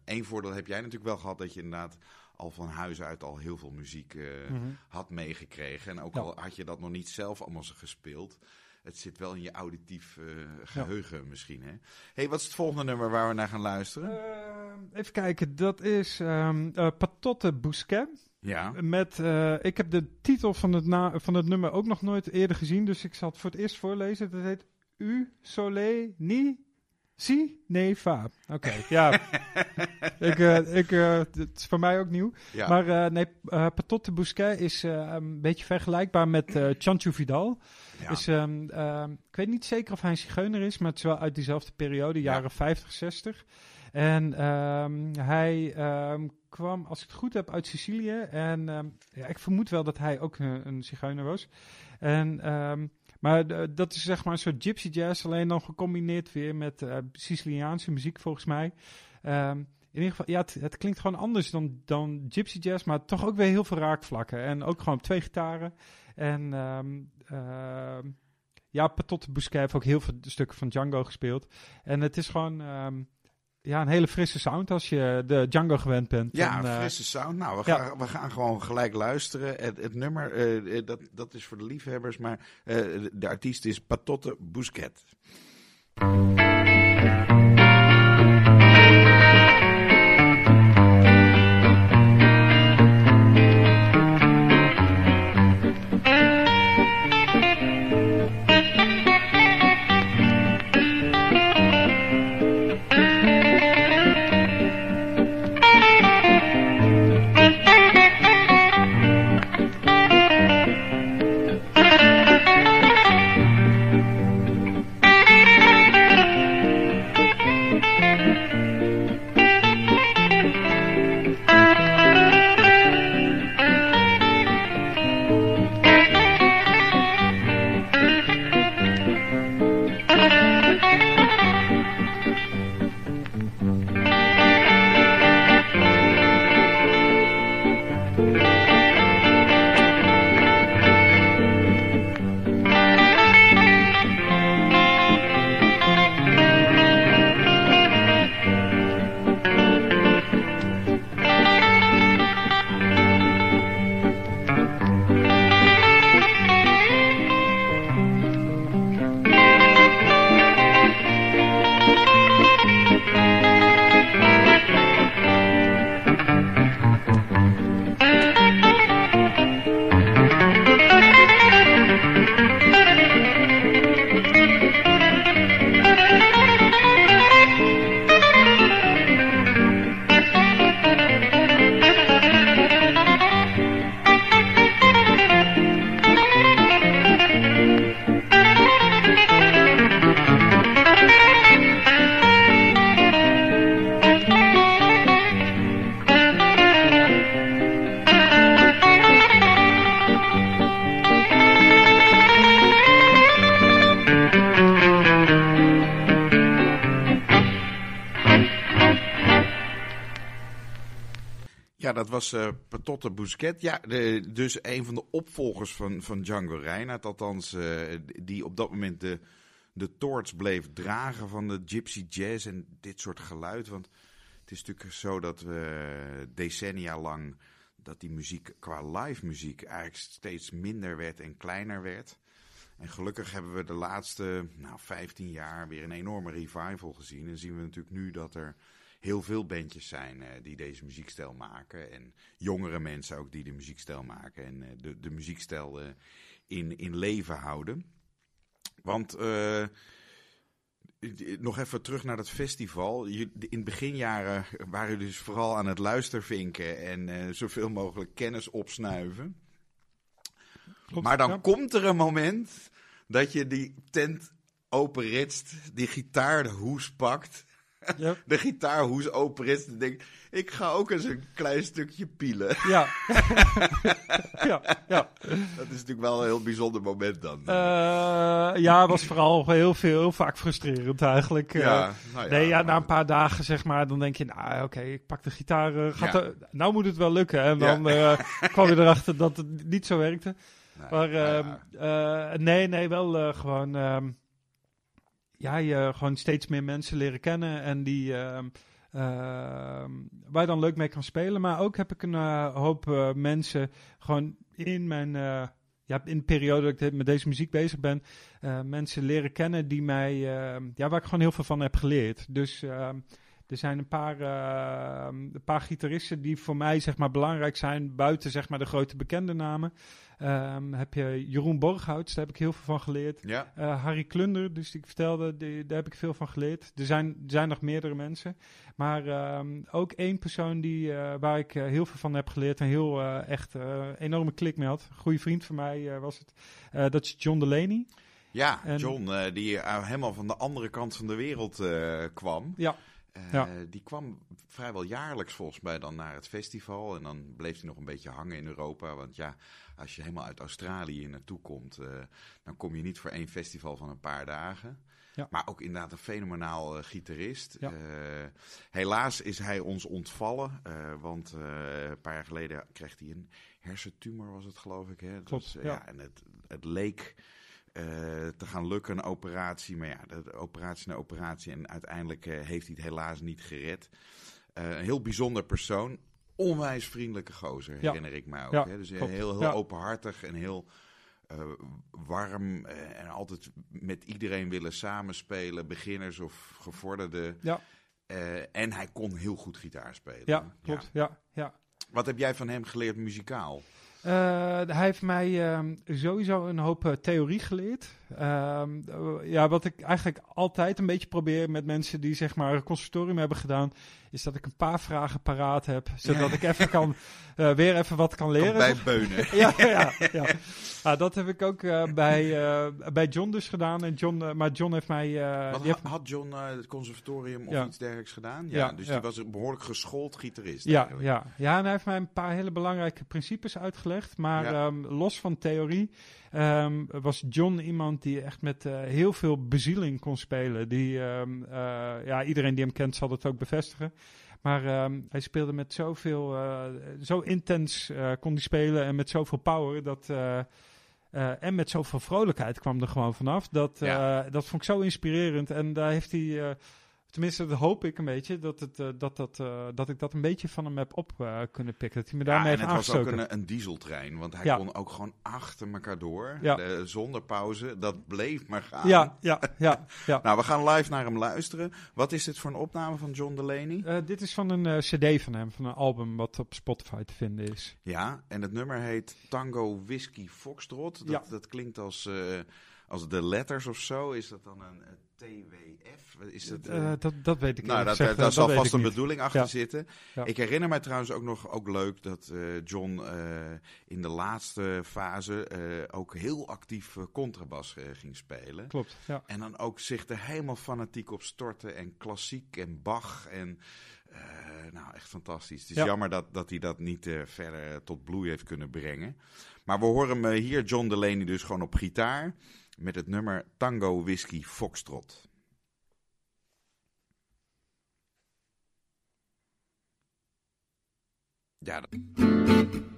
Eén uh, voordeel heb jij natuurlijk wel gehad dat je inderdaad al van huis uit al heel veel muziek uh, mm -hmm. had meegekregen. En ook ja. al had je dat nog niet zelf allemaal gespeeld. Het zit wel in je auditief uh, geheugen ja. misschien. Hè? hey, wat is het volgende nummer waar we naar gaan luisteren? Uh, even kijken, dat is um, Patotte Bousquet. Ja. Met, uh, ik heb de titel van het, na van het nummer ook nog nooit eerder gezien, dus ik zal het voor het eerst voorlezen. Dat heet U Soleil Ni Si, nee, fa. Oké, ja. ik, uh, ik, uh, het is voor mij ook nieuw. Ja. Maar nee, uh, Patotte Bousquet is een beetje vergelijkbaar met uh, Chanchu Vidal. Ja. Is, um, ik weet niet zeker of hij een zigeuner is, maar het is wel uit diezelfde periode, jaren Ja. 50, 60. En um, hij um, kwam, als ik het goed heb, uit Sicilië. En ja, ik vermoed wel dat hij ook een, een zigeuner was. En... Maar uh, dat is zeg maar een soort gypsy jazz, alleen dan gecombineerd weer met uh, Siciliaanse muziek volgens mij. Um, in ieder geval, ja, het, klinkt gewoon anders dan, dan gypsy jazz, maar toch ook weer heel veel raakvlakken. En ook gewoon twee gitaren. En ja, Patotte Bousquet heeft ook heel veel stukken van Django gespeeld. En het is gewoon... Ja, een hele frisse sound als je de Django gewend bent. Ja, dan, uh, frisse sound. Nou, we, ja. gaan, we gaan gewoon gelijk luisteren. Het, het nummer, uh, dat, dat is voor de liefhebbers, maar uh, de artiest is Patotte Bousquet. Was uh, Patotte Bousquet. Ja, de, dus een van de opvolgers van, van Django Reinhardt. Althans, uh, die op dat moment de, de toorts bleef dragen van de gypsy jazz en dit soort geluid. Want het is natuurlijk zo dat we decennia lang... dat die muziek qua live muziek eigenlijk steeds minder werd en kleiner werd. En gelukkig hebben we de laatste nou, 15 jaar weer een enorme revival gezien. En zien we natuurlijk nu dat er heel veel bandjes zijn uh, die deze muziekstijl maken. En jongere mensen ook die de muziekstijl maken. En uh, de, de muziekstijl uh, in, in leven houden. Want nog even terug naar dat festival. In beginjaren waren jullie dus vooral aan het luistervinken. En zoveel mogelijk kennis opsnuiven. Klopt, maar dan ja. komt er een moment dat je die tent openritst, die gitaar de hoes pakt Ja. de gitaarhoes open is en denkt, ik ga ook eens een klein stukje pielen. Ja. ja, ja. Dat is natuurlijk wel een heel bijzonder moment dan. Uh, ja, was vooral heel veel, heel vaak frustrerend eigenlijk. Ja, nou ja, nee, ja, na een paar dagen zeg maar, dan denk je, nou oké, okay, ik pak de gitaar, uh, gaat Ja. er, nou moet het wel lukken. En dan eh, kwam je erachter dat het niet zo werkte. Nee, Maar nou ehm, eh, nee, nee, wel eh, gewoon, ehm, ja, je gewoon steeds meer mensen leren kennen en die, ehm, ehm, waar je dan leuk mee kan spelen. Maar ook heb ik een eh, hoop eh, mensen gewoon in mijn, eh, ja, in de periode dat ik met deze muziek bezig ben, eh, mensen leren kennen die mij, ehm, ja, waar ik gewoon heel veel van heb geleerd. Dus er zijn een paar, eh, een paar gitaristen die voor mij zeg maar, belangrijk zijn, buiten zeg maar, de grote bekende namen. Ehm, heb je Jeroen Borghouts, daar heb ik heel veel van geleerd. Ja. Uh, Harry Klunder, dus die ik vertelde, die, daar heb ik veel van geleerd. Er zijn, er zijn nog meerdere mensen. Maar um, ook één persoon die, uh, waar ik uh, heel veel van heb geleerd en heel echt enorme klik mee had. Een goede vriend van mij was het. dat is John Delaney. Ja, en, John, die helemaal van de andere kant van de wereld kwam. Ja. Uh, ja. Die kwam vrijwel jaarlijks volgens mij dan naar het festival. En dan bleef hij nog een beetje hangen in Europa. Want ja, als je helemaal uit Australië naartoe komt, uh, dan kom je niet voor één festival van een paar dagen. Ja. Maar ook inderdaad een fenomenaal uh, gitarist. Ja. helaas is hij ons ontvallen. want een paar jaar geleden kreeg hij een hersentumor, was het geloof ik. Hè? Klopt, dus, ja. ja. En het, het leek... Uh, te gaan lukken, een operatie. Maar ja, operatie na operatie. En uiteindelijk uh, heeft hij het helaas niet gered. Uh, een heel bijzonder persoon. Onwijs vriendelijke gozer, Ja. herinner ik mij ook. Ja, hè? Dus klopt. heel, heel Ja. openhartig en heel warm. en altijd met iedereen willen samenspelen. Beginners of gevorderden. Ja. en hij kon heel goed gitaar spelen. Ja, klopt. Ja. Ja, Wat heb jij van hem geleerd muzikaal? Uh, hij heeft mij uh, sowieso een hoop uh, theorie geleerd. Uh, ja, wat ik eigenlijk altijd een beetje probeer met mensen die zeg maar een conservatorium hebben gedaan, is dat ik een paar vragen paraat heb, zodat ik even kan, eh, weer even wat kan leren. Kan bijbeunen. ja, ja, ja. Ah, dat heb ik ook eh, bij, bij John dus gedaan. En John, maar John heeft mij... Wat, heeft... Had John het conservatorium of Ja. iets dergelijks gedaan? Ja, Ja, dus die was een behoorlijk geschoold gitarist. Ja, eigenlijk. ja, ja, en hij heeft mij een paar hele belangrijke principes uitgelegd. Maar ehm, los van theorie ehm, was John iemand die echt met eh, heel veel bezieling kon spelen. Die, ehm, eh, ja, iedereen die hem kent zal dat ook bevestigen. Maar ehm, hij speelde met zoveel, eh, zo intens kon hij spelen en met zoveel power dat... en met zoveel vrolijkheid kwam er gewoon vanaf. Dat, Ja. dat vond ik zo inspirerend. En daar heeft hij, tenminste dat hoop ik een beetje, dat, het, eh, dat, dat, eh, dat ik dat een beetje van hem heb op eh, kunnen pikken. Dat hij me Ja, daarmee en heeft het was ook een, een dieseltrein, want hij Ja. kon ook gewoon achter elkaar door, Ja. zonder pauze. Dat bleef maar gaan. Ja, ja, ja. ja. Nou, we gaan live naar hem luisteren. Wat is dit voor een opname van John Delaney? Dit is van een cd van hem, van een album wat op Spotify te vinden is. Ja, en het nummer heet Tango Whisky Foxtrot. Dat, Ja. dat klinkt als, als de letters of zo. Is dat dan een, TWF? Is dat, eh, Eh, dat, dat weet ik Nou, dat, gezegd, daar zal vast een niet. bedoeling achter Ja. zitten. Ja. Ik herinner mij trouwens ook nog ook leuk dat eh, John in de laatste fase ook heel actief contrabas ging spelen. Klopt, ja. En dan ook zich er helemaal fanatiek op storten. En klassiek en Bach. En nou, echt fantastisch. Het is Ja. jammer dat, dat hij dat niet verder tot bloei heeft kunnen brengen. Maar we horen hem hier, John Delaney, dus gewoon op gitaar. Met het nummer Tango Whisky Foxtrot. Ja, dat-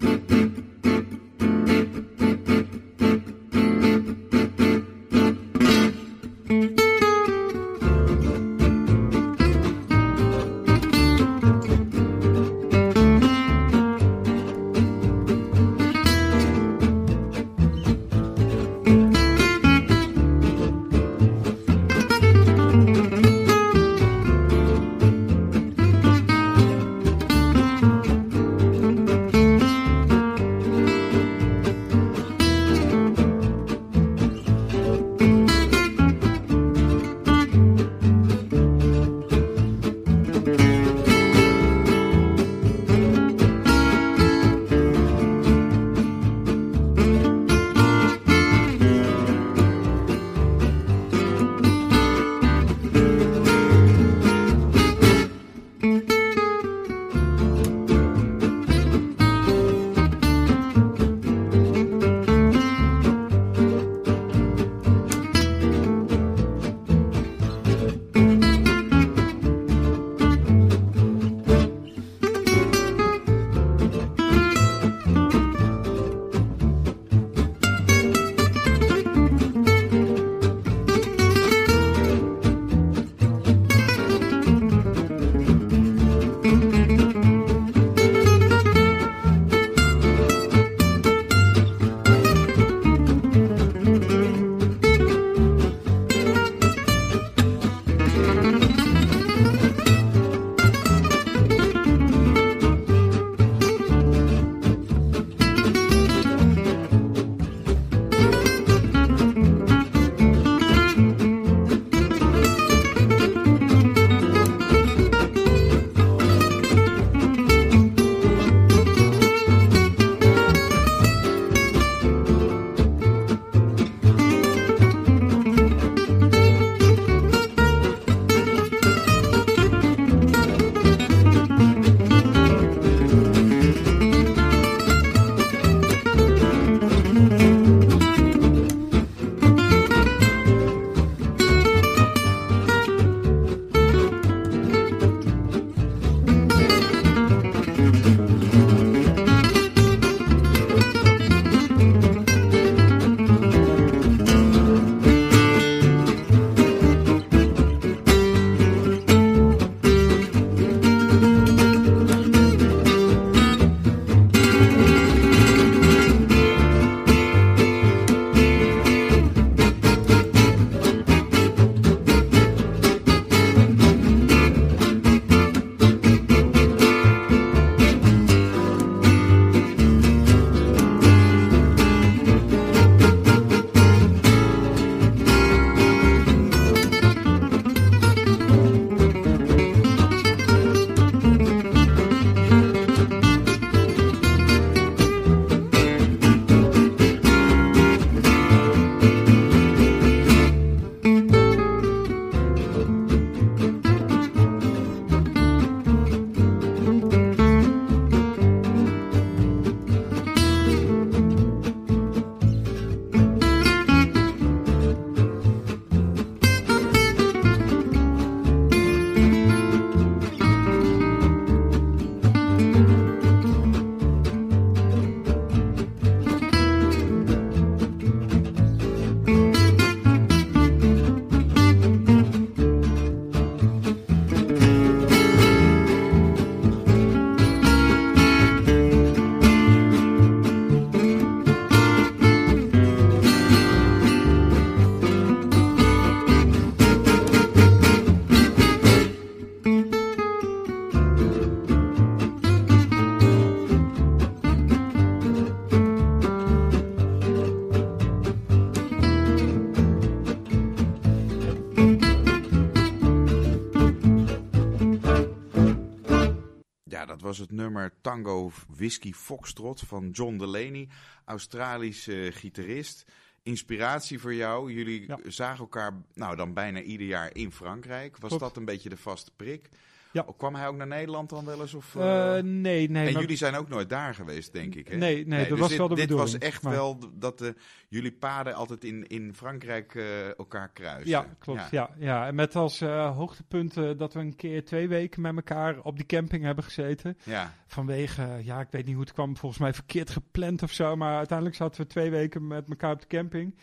was het nummer Tango Whisky Foxtrot van John Delaney, Australische gitarist. Inspiratie voor jou. Jullie Ja. zagen elkaar nou dan bijna ieder jaar in Frankrijk. Was Klopt. dat een beetje de vaste prik? Ja. Kwam hij ook naar Nederland dan wel eens? Of, Eh, eh, nee, nee. en maar- jullie zijn ook nooit daar geweest, denk ik. Hè? Nee, nee, dat dus was dit, wel de dit bedoeling. was echt maar- wel dat de, jullie paden altijd in, in Frankrijk eh, elkaar kruisen. Ja, klopt. Ja. Ja, En met als eh, hoogtepunt eh, dat we een keer twee weken met elkaar op die camping hebben gezeten. Ja. Vanwege, ja, ik weet niet hoe het kwam, volgens mij verkeerd gepland of zo. Maar uiteindelijk zaten we twee weken met elkaar op de camping.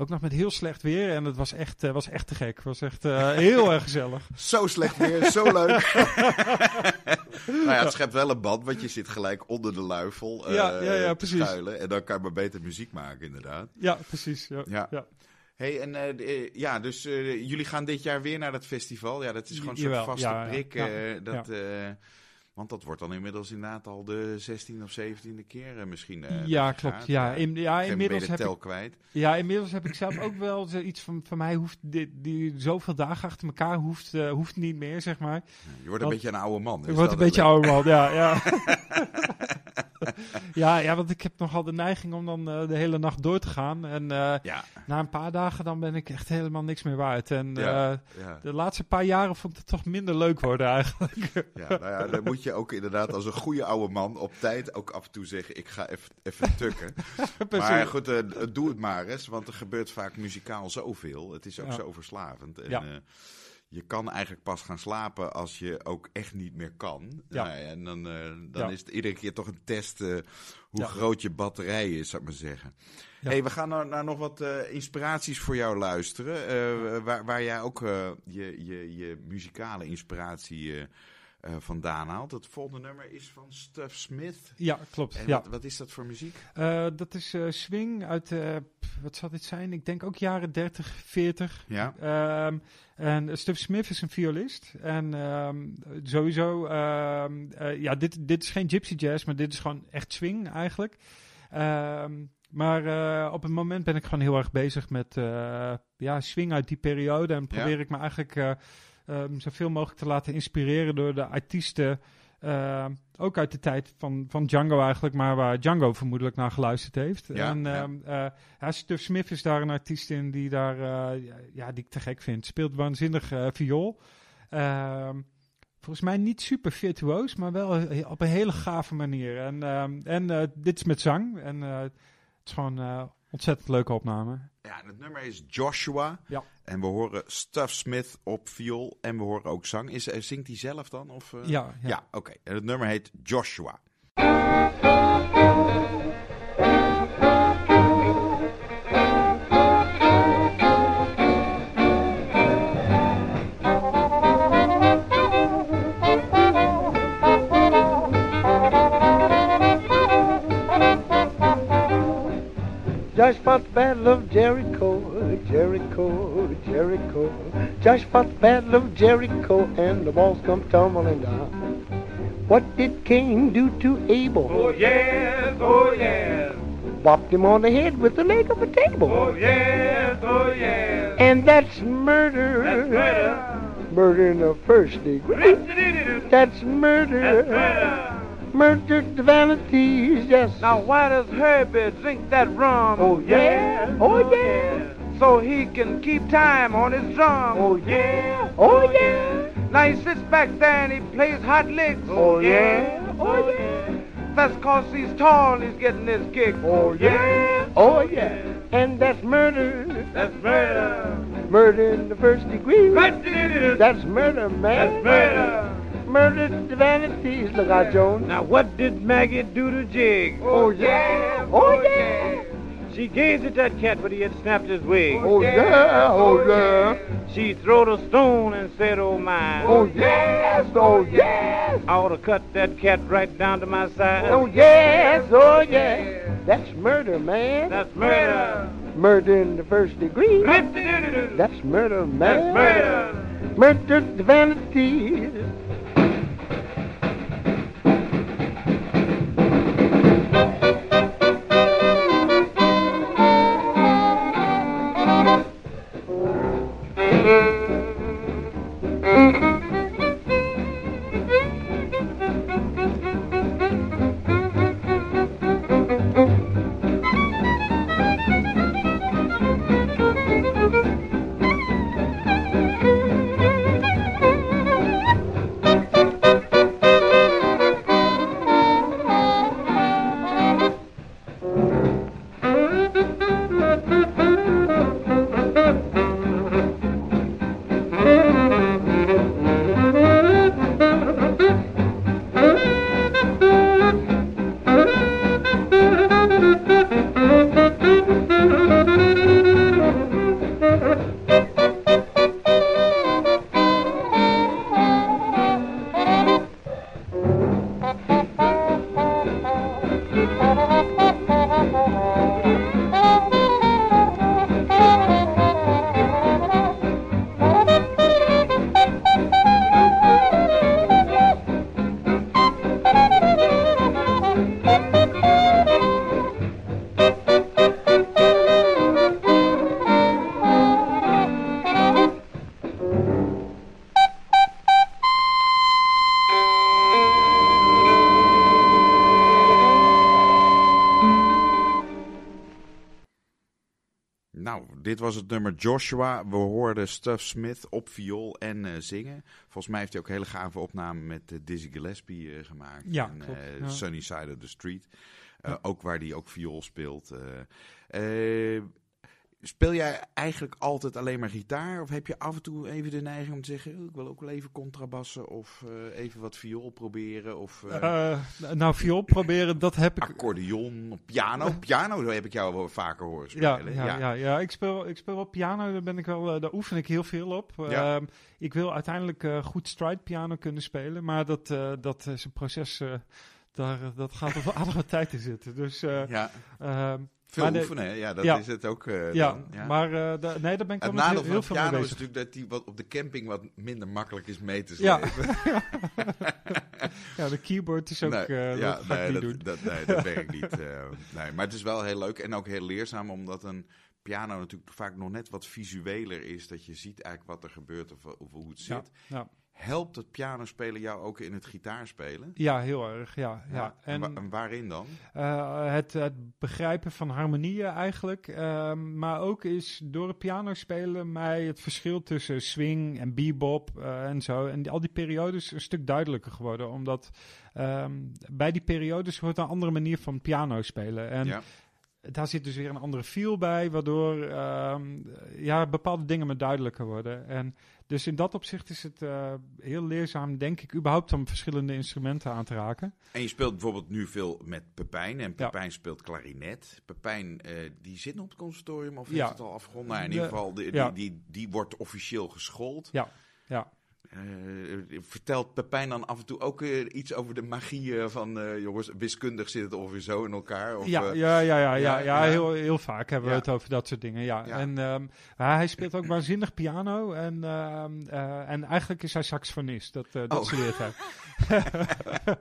Ook nog met heel slecht weer. En het was echt, eh, was echt te gek. Het was echt eh, heel erg gezellig. Zo slecht weer, zo leuk. nou ja, het schept wel een band, want je zit gelijk onder de luifel eh, Ja, ja, ja, te precies. schuilen. En dan kan je maar beter muziek maken, inderdaad. Ja, precies. Ja. Ja. Ja. hey, en eh, eh, ja, dus eh, jullie gaan dit jaar weer naar dat festival. Ja, dat is gewoon een soort Jawel, vaste ja, ja, prik. ja, eh, dat, eh, want dat wordt dan inmiddels inderdaad al de 16e of 17e keer eh, misschien. eh, ja, je klopt. gaat. Ja, in, ja, inmiddels je heb de ik tel kwijt. Ja, inmiddels heb ik zelf ook wel zoiets van, van mij hoeft dit, die zoveel dagen achter elkaar hoeft, eh, hoeft niet meer, zeg maar. Je wordt een Want- beetje een oude man. Ik is word dat een beetje het? ouder man, ja. Ja. ja, ja, want ik heb nogal de neiging om dan eh, de hele nacht door te gaan. En eh, Ja, na een paar dagen dan ben ik echt helemaal niks meer waard. En Ja. eh, ja. de laatste paar jaren vond ik het toch minder leuk worden eigenlijk. Ja, nou ja, dan moet je ook inderdaad als een goede oude man op tijd ook af en toe zeggen: ik ga even, tukken. maar goed, doe het maar eens, want er gebeurt vaak muzikaal zoveel. Het is ook zo verslavend. En, Ja. Je kan eigenlijk pas gaan slapen als je ook echt niet meer kan. Ja. Nou ja, en dan, eh, dan Ja. is het iedere keer toch een test eh, hoe Ja. groot je batterij is, zou ik maar zeggen. Hey, we gaan naar, naar nog wat eh, inspiraties voor jou luisteren. waar, waar jij ook je, je, je muzikale inspiratie eh, vandaan haalt. Het volgende nummer is van Stuff Smith. Ja, klopt. En ja. wat, wat is dat voor muziek? Eh, dat is eh, swing uit, wat zal dit zijn? Ik denk ook jaren 30, 40. Ja, Ehm, en Stuff Smith is een violist. En ehm, sowieso, ehm, eh, ja, dit, dit is geen gypsy jazz, maar dit is gewoon echt swing eigenlijk. Maar op het moment ben ik gewoon heel erg bezig met ja, swing uit die periode. En probeer ik me eigenlijk ehm, zoveel mogelijk te laten inspireren door de artiesten. ehm, ook uit de tijd van, van Django eigenlijk, maar waar Django vermoedelijk naar geluisterd heeft. Ja, en ja. ehm, eh, ja, Stuff Smith is daar een artiest in die, daar, eh, ja, die ik te gek vind. Speelt waanzinnig eh, viool. Volgens mij niet super virtuoos, maar wel op een hele gave manier. En, en dit is met zang. En het is gewoon ontzettend leuke opname. ja en het nummer is Joshua. Ja. En we horen Stuff Smith op viool. En we horen ook zang. Is, eh, zingt hij zelf dan? Of, eh? Ja, ja. Ja, oké. En het nummer heet Joshua. Josh fought the battle of Jericho, Jericho, Jericho. Josh fought the battle of Jericho, and the walls come tumbling down. What did Cain do to Abel? Oh yes, oh yes, Bopped him on the head with the leg of a table. oh yes, oh yes. And that's murder. That's murder. Murder in the first degree. That's That's murder. Murder. Murder the vanities, yes. Now why does Herbie drink that rum? Oh, yeah. Oh, yeah. So he can keep time on his drum. Oh, yeah. Oh, yeah. Now he sits back there and he plays hot licks. Oh, yeah. Oh, yeah. That's cause he's tall and he's getting his kick. Oh, yeah. Oh, yeah. And that's murder. That's murder. Murder in the first degree. That's murder, man. That's murder. Murder the vanities. Look out, Jones. Now what did Maggie do to Jig? Oh, oh yeah. Oh, oh yeah. She gazed at that cat, but he had snapped his wig. Oh, yeah. Oh, yeah. Oh, she throwed a stone and said, oh my. Oh, yes. Oh, yes. I ought to cut that cat right down to my side. Oh, yes. Oh, yeah. That's murder, man. That's murder. Murder in the first degree. That's That's murder, man. That's murder. Murder the vanities. Nou, dit was het nummer Joshua. We hoorden Stuff Smith op viool en eh, zingen. Volgens mij heeft hij ook hele gave opname met eh, Dizzy Gillespie eh, gemaakt. Ja, en, klopt, ja. Sunny Side of the Street. Ja. Ook waar hij ook viool speelt. Speel jij eigenlijk altijd alleen maar gitaar? Of heb je af en toe even de neiging om te zeggen... "Oh, ik wil ook wel even contrabassen of eh, even wat viool proberen? Of eh, Eh, nou, viool proberen, dat heb ik... accordeon, piano? Piano heb ik jou wel vaker horen Ja, spelen. ja, ja. ja, Ik, speel, ik speel wel piano, daar, ben ik wel, daar oefen ik heel veel op. Ja. Ehm, ik wil uiteindelijk goed stride piano kunnen spelen, maar dat, dat is een proces, daar, dat gaat op aardige tijd in zitten. Dus Ja, ehm, veel de- oefenen, ja, dat Ja. is het ook eh, ja, dan. Ja. maar eh, da- nee, daar ben ik wel het nadeel heel, van heel veel mee piano is natuurlijk dat die wat op de camping wat minder makkelijk is mee te Ja. slepen. Ja, de keyboard is ook, nee, eh, ja, dat nee, ik niet dat, doen. dat, nee, dat werkt niet. nee, maar het is wel heel leuk en ook heel leerzaam, omdat een piano natuurlijk vaak nog net wat visueler is. Dat je ziet eigenlijk wat er gebeurt of, of hoe het Ja, zit. ja. Helpt het pianospelen jou ook in het gitaarspelen? ja, heel erg, ja. ja. En, En, wa- en waarin dan? Eh, het, het begrijpen van harmonieën eigenlijk. Ehm, maar ook is door het piano spelen mij het verschil tussen swing en bebop eh, en zo. En die- al die periodes een stuk duidelijker geworden. Omdat ehm, bij die periodes hoort een andere manier van piano spelen. En ja. Daar zit dus weer een andere feel bij. Waardoor ehm, ja, bepaalde dingen me duidelijker worden. En dus in dat opzicht is het eh, heel leerzaam, denk ik, überhaupt om verschillende instrumenten aan te raken. En je speelt bijvoorbeeld nu veel met Pepijn. En Ja. Pepijn speelt klarinet. Pepijn, eh, die zit nog op het conservatorium of Ja. heeft het al afgerond? Nou, in De- ieder geval, die, ja. die, die, die wordt officieel geschoold. Ja, ja. Eh, vertelt Pepijn dan af en toe ook eh, iets over de magie eh, van... jongens, wiskundig zit het ongeveer zo in elkaar? Of, ja, ja, ja, ja, ja. Heel, heel vaak hebben Ja. we het over dat soort dingen. Ja. Ja. En ehm, hij speelt ook waanzinnig piano. En, ehm, eh, en eigenlijk is hij saxofonist. Dat, dat Oh. studeert hij.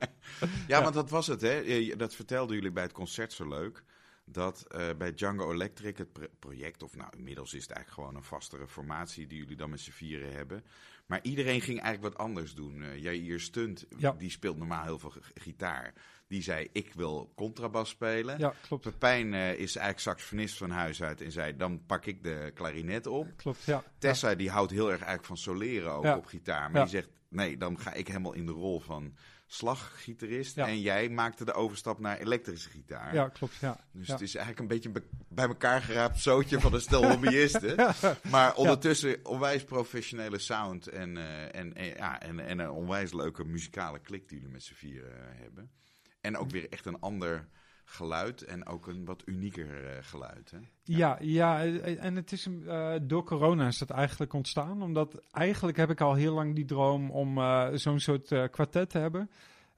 Ja, want dat was het, hè? Dat vertelden jullie bij het concert zo leuk. Dat bij Django Electric, het pro- project, of nou inmiddels is het eigenlijk gewoon een vastere formatie die jullie dan met z'n vieren hebben. Maar iedereen ging eigenlijk wat anders doen. Eh Jair Stunt, Ja. die speelt normaal heel veel gitaar. Die zei: Ik wil contrabas spelen. Ja, klopt. Pepijn eh, is eigenlijk saxofonist van huis uit en zei: Dan pak ik de klarinet op. Klopt, ja. Tessa die houdt heel erg eigenlijk van soleren ook Ja. op gitaar. Maar die zegt, nee, dan ga ik helemaal in de rol van slaggitarist. Ja. En jij maakte de overstap naar elektrische gitaar. Ja, klopt, ja. Dus ja. het is eigenlijk een beetje een bij elkaar geraapt zootje van een stel hobbyisten. Maar ondertussen onwijs professionele sound en, eh, en, en, ja, en, en een onwijs leuke muzikale klik die jullie met z'n vieren eh, hebben. En ook weer echt een ander geluid en ook een wat unieker eh, geluid. Hè? Ja, ja, eh, en het is eh, door corona is dat eigenlijk ontstaan. Omdat eigenlijk heb ik al heel lang die droom om zo'n soort kwartet te hebben.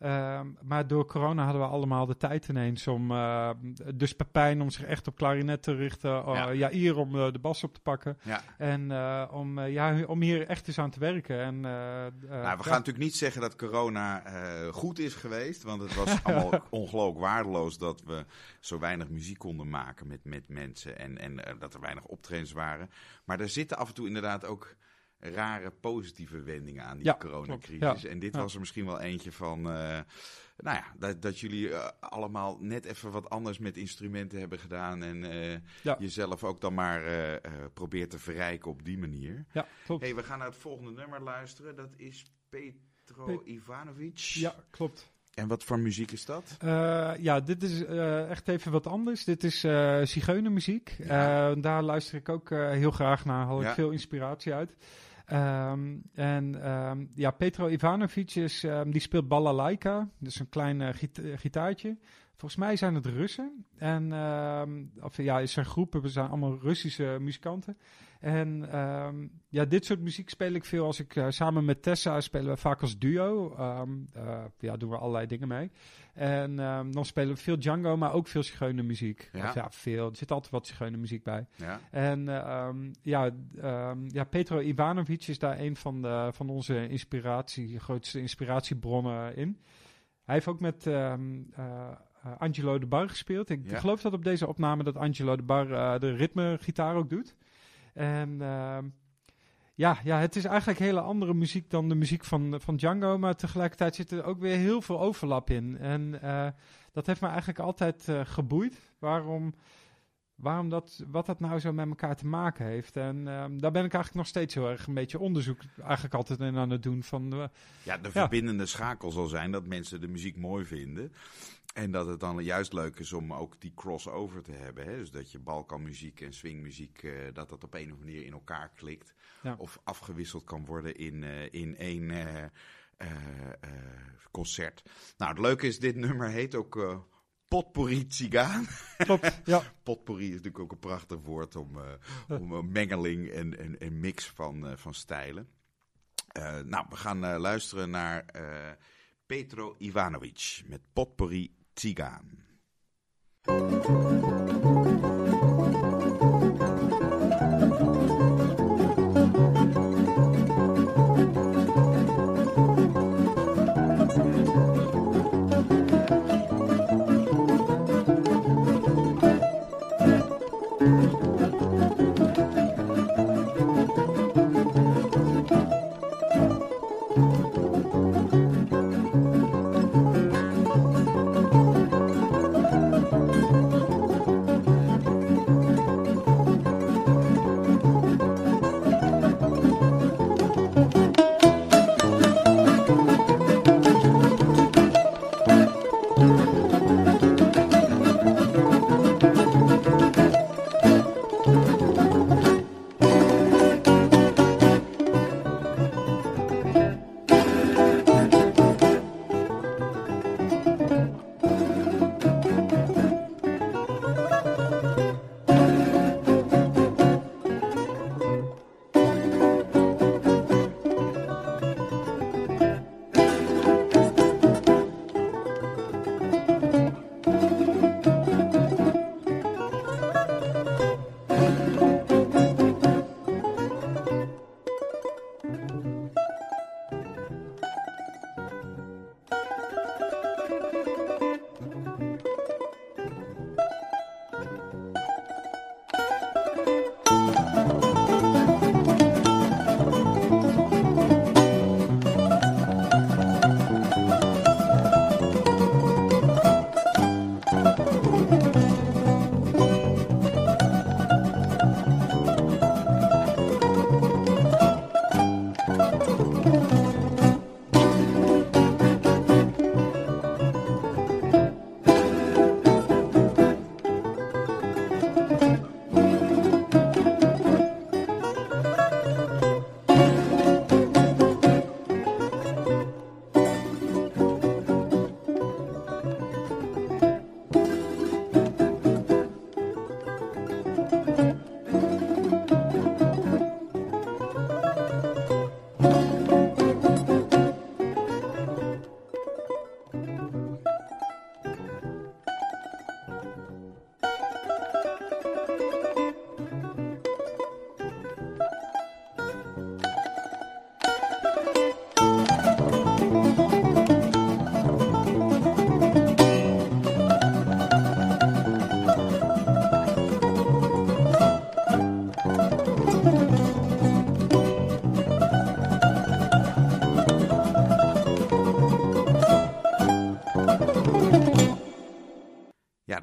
Ehm, maar door corona hadden we allemaal de tijd ineens om, eh, dus Pepijn om zich echt op klarinet te richten. Ja. ja. Jair om eh, de bas op te pakken. Ja. En eh, om, ja, om hier echt eens aan te werken. En, Nou, we ja. gaan natuurlijk niet zeggen dat corona goed is geweest. Want het was allemaal ongelooflijk waardeloos dat we zo weinig muziek konden maken met, met mensen. En, en dat er weinig optredens waren. Maar er zitten af en toe inderdaad ook rare positieve wendingen aan die Ja, coronacrisis. ja. En dit Ja. was er misschien wel eentje van... eh, nou ja, dat, dat jullie eh, allemaal net even wat anders met instrumenten hebben gedaan. En eh, jezelf ook dan maar probeert te verrijken op die manier. Ja, klopt. hey, we gaan naar het volgende nummer luisteren. Dat is Petro Pe- Ivanovic. Ja, klopt. En wat voor muziek is dat? Ja, dit is echt even wat anders. Dit is eh zigeunermuziek. Ja. Daar luister ik ook heel graag naar. Haal ik Ja. veel inspiratie uit. Ehm, en ehm, ja, Petro Ivanovic is, ehm, die speelt balalaika. Dus een klein eh, eh, gitaartje. Volgens mij zijn het Russen. En of ja, zijn groep, we zijn allemaal Russische muzikanten. En ehm, ja, dit soort muziek speel ik veel als ik eh, samen met Tessa spelen we vaak als duo. Eh, ja, doen we allerlei dingen mee. En ehm, dan spelen we veel Django, maar ook veel muziek. Ja. Veel. Er zit altijd wat muziek bij. Ja. En ja, ja, Petro Ivanovic is daar een van, de, van onze inspiratie, grootste inspiratiebronnen in. Hij heeft ook met eh, Angelo de Bar gespeeld. Ik Ja. geloof dat op deze opname dat Angelo de Bar eh, de ritmegitaar ook doet. En ehm, ja, ja, het is eigenlijk hele andere muziek dan de muziek van, van Django. Maar tegelijkertijd zit er ook weer heel veel overlap in. En eh, dat heeft me eigenlijk altijd eh, geboeid. Waarom, waarom dat, wat dat nou zo met elkaar te maken heeft. En ehm, daar ben ik eigenlijk nog steeds heel erg een beetje onderzoek eigenlijk altijd in aan het doen. Van, eh, Ja, de verbindende schakel zal zijn dat mensen de muziek mooi vinden. En dat het dan juist leuk is om ook die crossover te hebben. Hè? Dus dat je balkanmuziek en swingmuziek, eh, dat dat op een of andere manier in elkaar klikt. Ja. Of afgewisseld kan worden in, eh, in één eh, concert. Nou, het leuke is, dit nummer heet ook Potpourri Tsigaan. klopt, ja. Potpourri is natuurlijk ook een prachtig woord om, om een mengeling en, en, en mix van, van stijlen. Nou, we gaan luisteren naar Petro Ivanovic met Potpourri Tsigaan.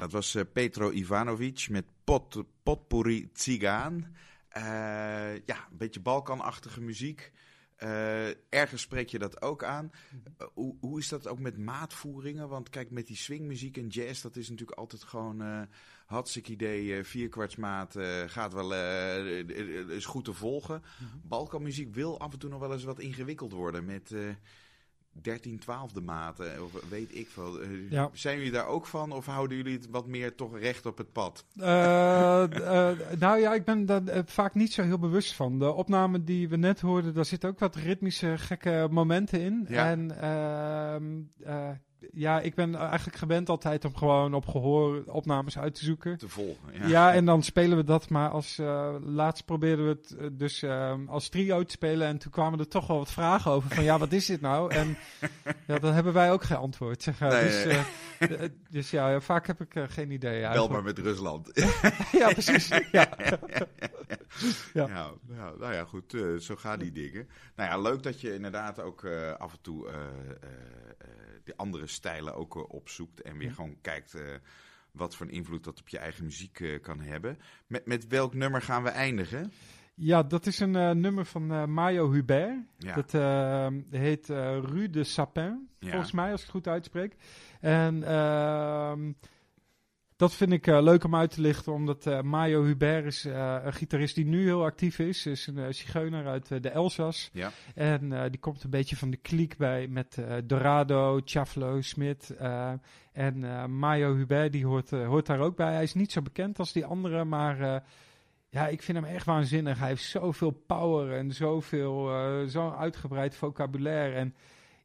Dat was eh, Petro Ivanovic met pot, Potpourri Tsigaan. Eh, ja, een beetje Balkanachtige muziek. Eh, ergens spreek je dat ook aan. Hoe, hoe is dat ook met maatvoeringen? Want kijk, met die swingmuziek en jazz, dat is natuurlijk altijd gewoon eh hartstikke idee. vierkwartsmaat gaat wel, is goed te volgen. Balkanmuziek wil af en toe nog wel eens wat ingewikkeld worden met 13 twaalfde maten, of weet ik veel. Eh, Ja. Zijn jullie daar ook van, of houden jullie het wat meer toch recht op het pad? Eh, eh, nou ja, ik ben daar vaak niet zo heel bewust van. De opname die we net hoorden, daar zitten ook wat ritmische gekke momenten in. Ja. En eh, ja, ik ben eigenlijk gewend altijd om gewoon op gehoor opnames uit te zoeken. Te volgen. Ja. Ja, en dan spelen we dat maar als... eh, laatst probeerden we het eh, dus ehm, als trio te spelen. En toen kwamen er toch wel wat vragen over van... Ja, wat is dit nou? En ja, dan hebben wij ook geen antwoord. Zeg, maar. Nee, dus, nee. eh, dus ja, ja, vaak heb ik geen idee Bel eigenlijk. maar met Rusland. Ja, precies. Ja. ja. Ja, nou, nou ja, goed, zo gaan die dingen. Nou ja, leuk dat je inderdaad ook af en toe de andere stijlen ook eh, opzoekt. En weer Ja. gewoon kijkt eh, wat voor invloed dat op je eigen muziek eh, kan hebben. Met, met welk nummer gaan we eindigen? Ja, dat is een nummer van eh, Mario Hubert. Ja. Dat eh, heet Rue de Sapin, Ja. volgens mij, als ik het goed uitspreek. En ehm, dat vind ik eh, leuk om uit te lichten, omdat eh, Mario Hubert is eh, een gitarist die nu heel actief is. is een uh, zigeuner uit uh, de Elzas. Ja. En uh, die komt een beetje van de kliek bij met uh, Dorado, Chaflo, Smit. Uh, en Mario Hubert, die hoort, hoort daar ook bij. Hij is niet zo bekend als die anderen, maar ja, ik vind hem echt waanzinnig. Hij heeft zoveel power en zoveel, uh, zo'n uitgebreid vocabulaire. En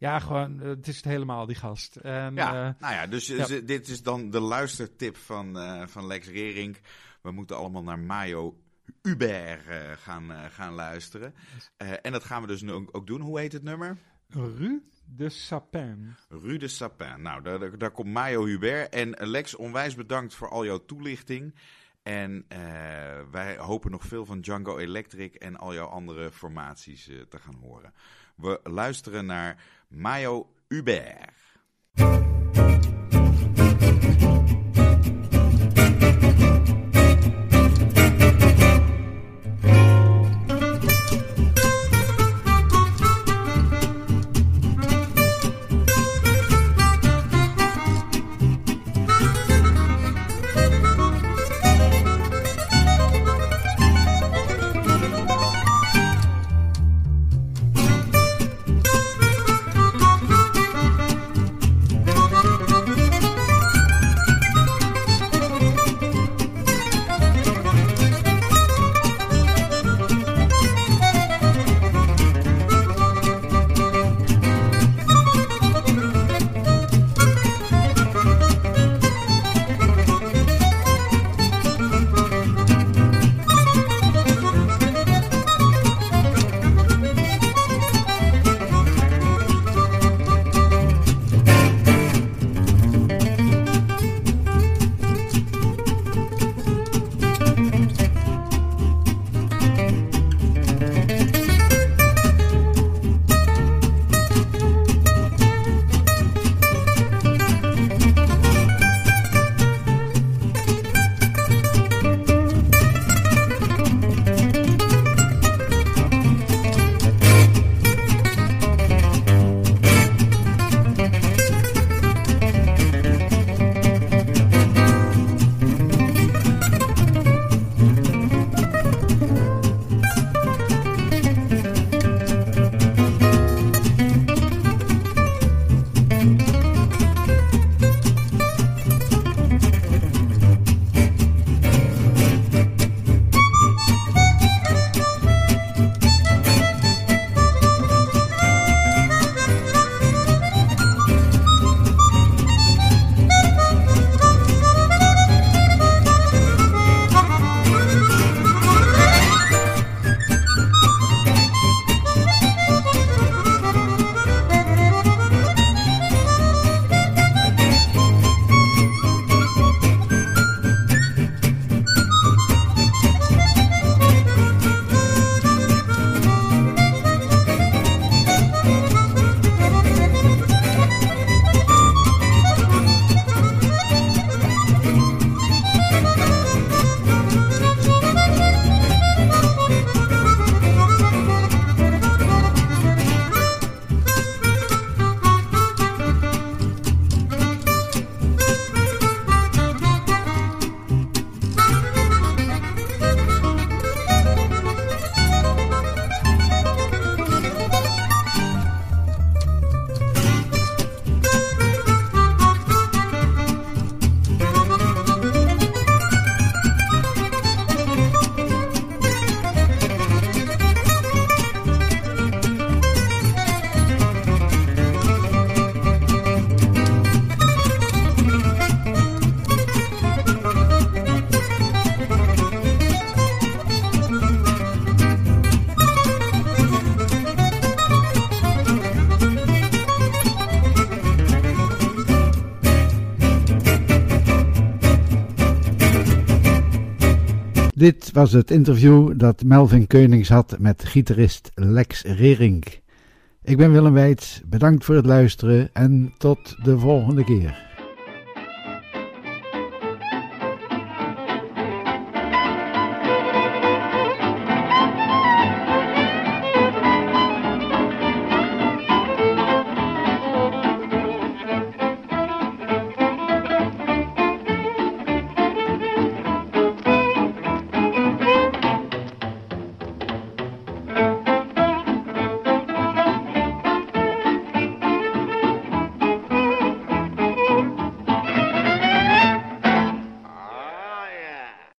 ja, gewoon, het is het helemaal, die gast. En, ja, uh, nou ja, dus ja. dit is dan de luistertip van, uh, van Lex Rering. We moeten allemaal naar Mayo Uber uh, gaan, gaan luisteren. Eh, en dat gaan we dus nu ook, doen. Hoe heet het nummer? Rue de Sapin. Rue de Sapin. Nou, daar, daar, daar komt Mayo Hubert. En Lex, onwijs bedankt voor al jouw toelichting. En uh, wij hopen nog veel van Django Electric en al jouw andere formaties uh, te gaan horen. We luisteren naar Mayo Hubert. Was het interview dat Melvin Keunings had met gitarist Lex Rering. Ik ben Willem Weits, bedankt voor het luisteren en tot de volgende keer.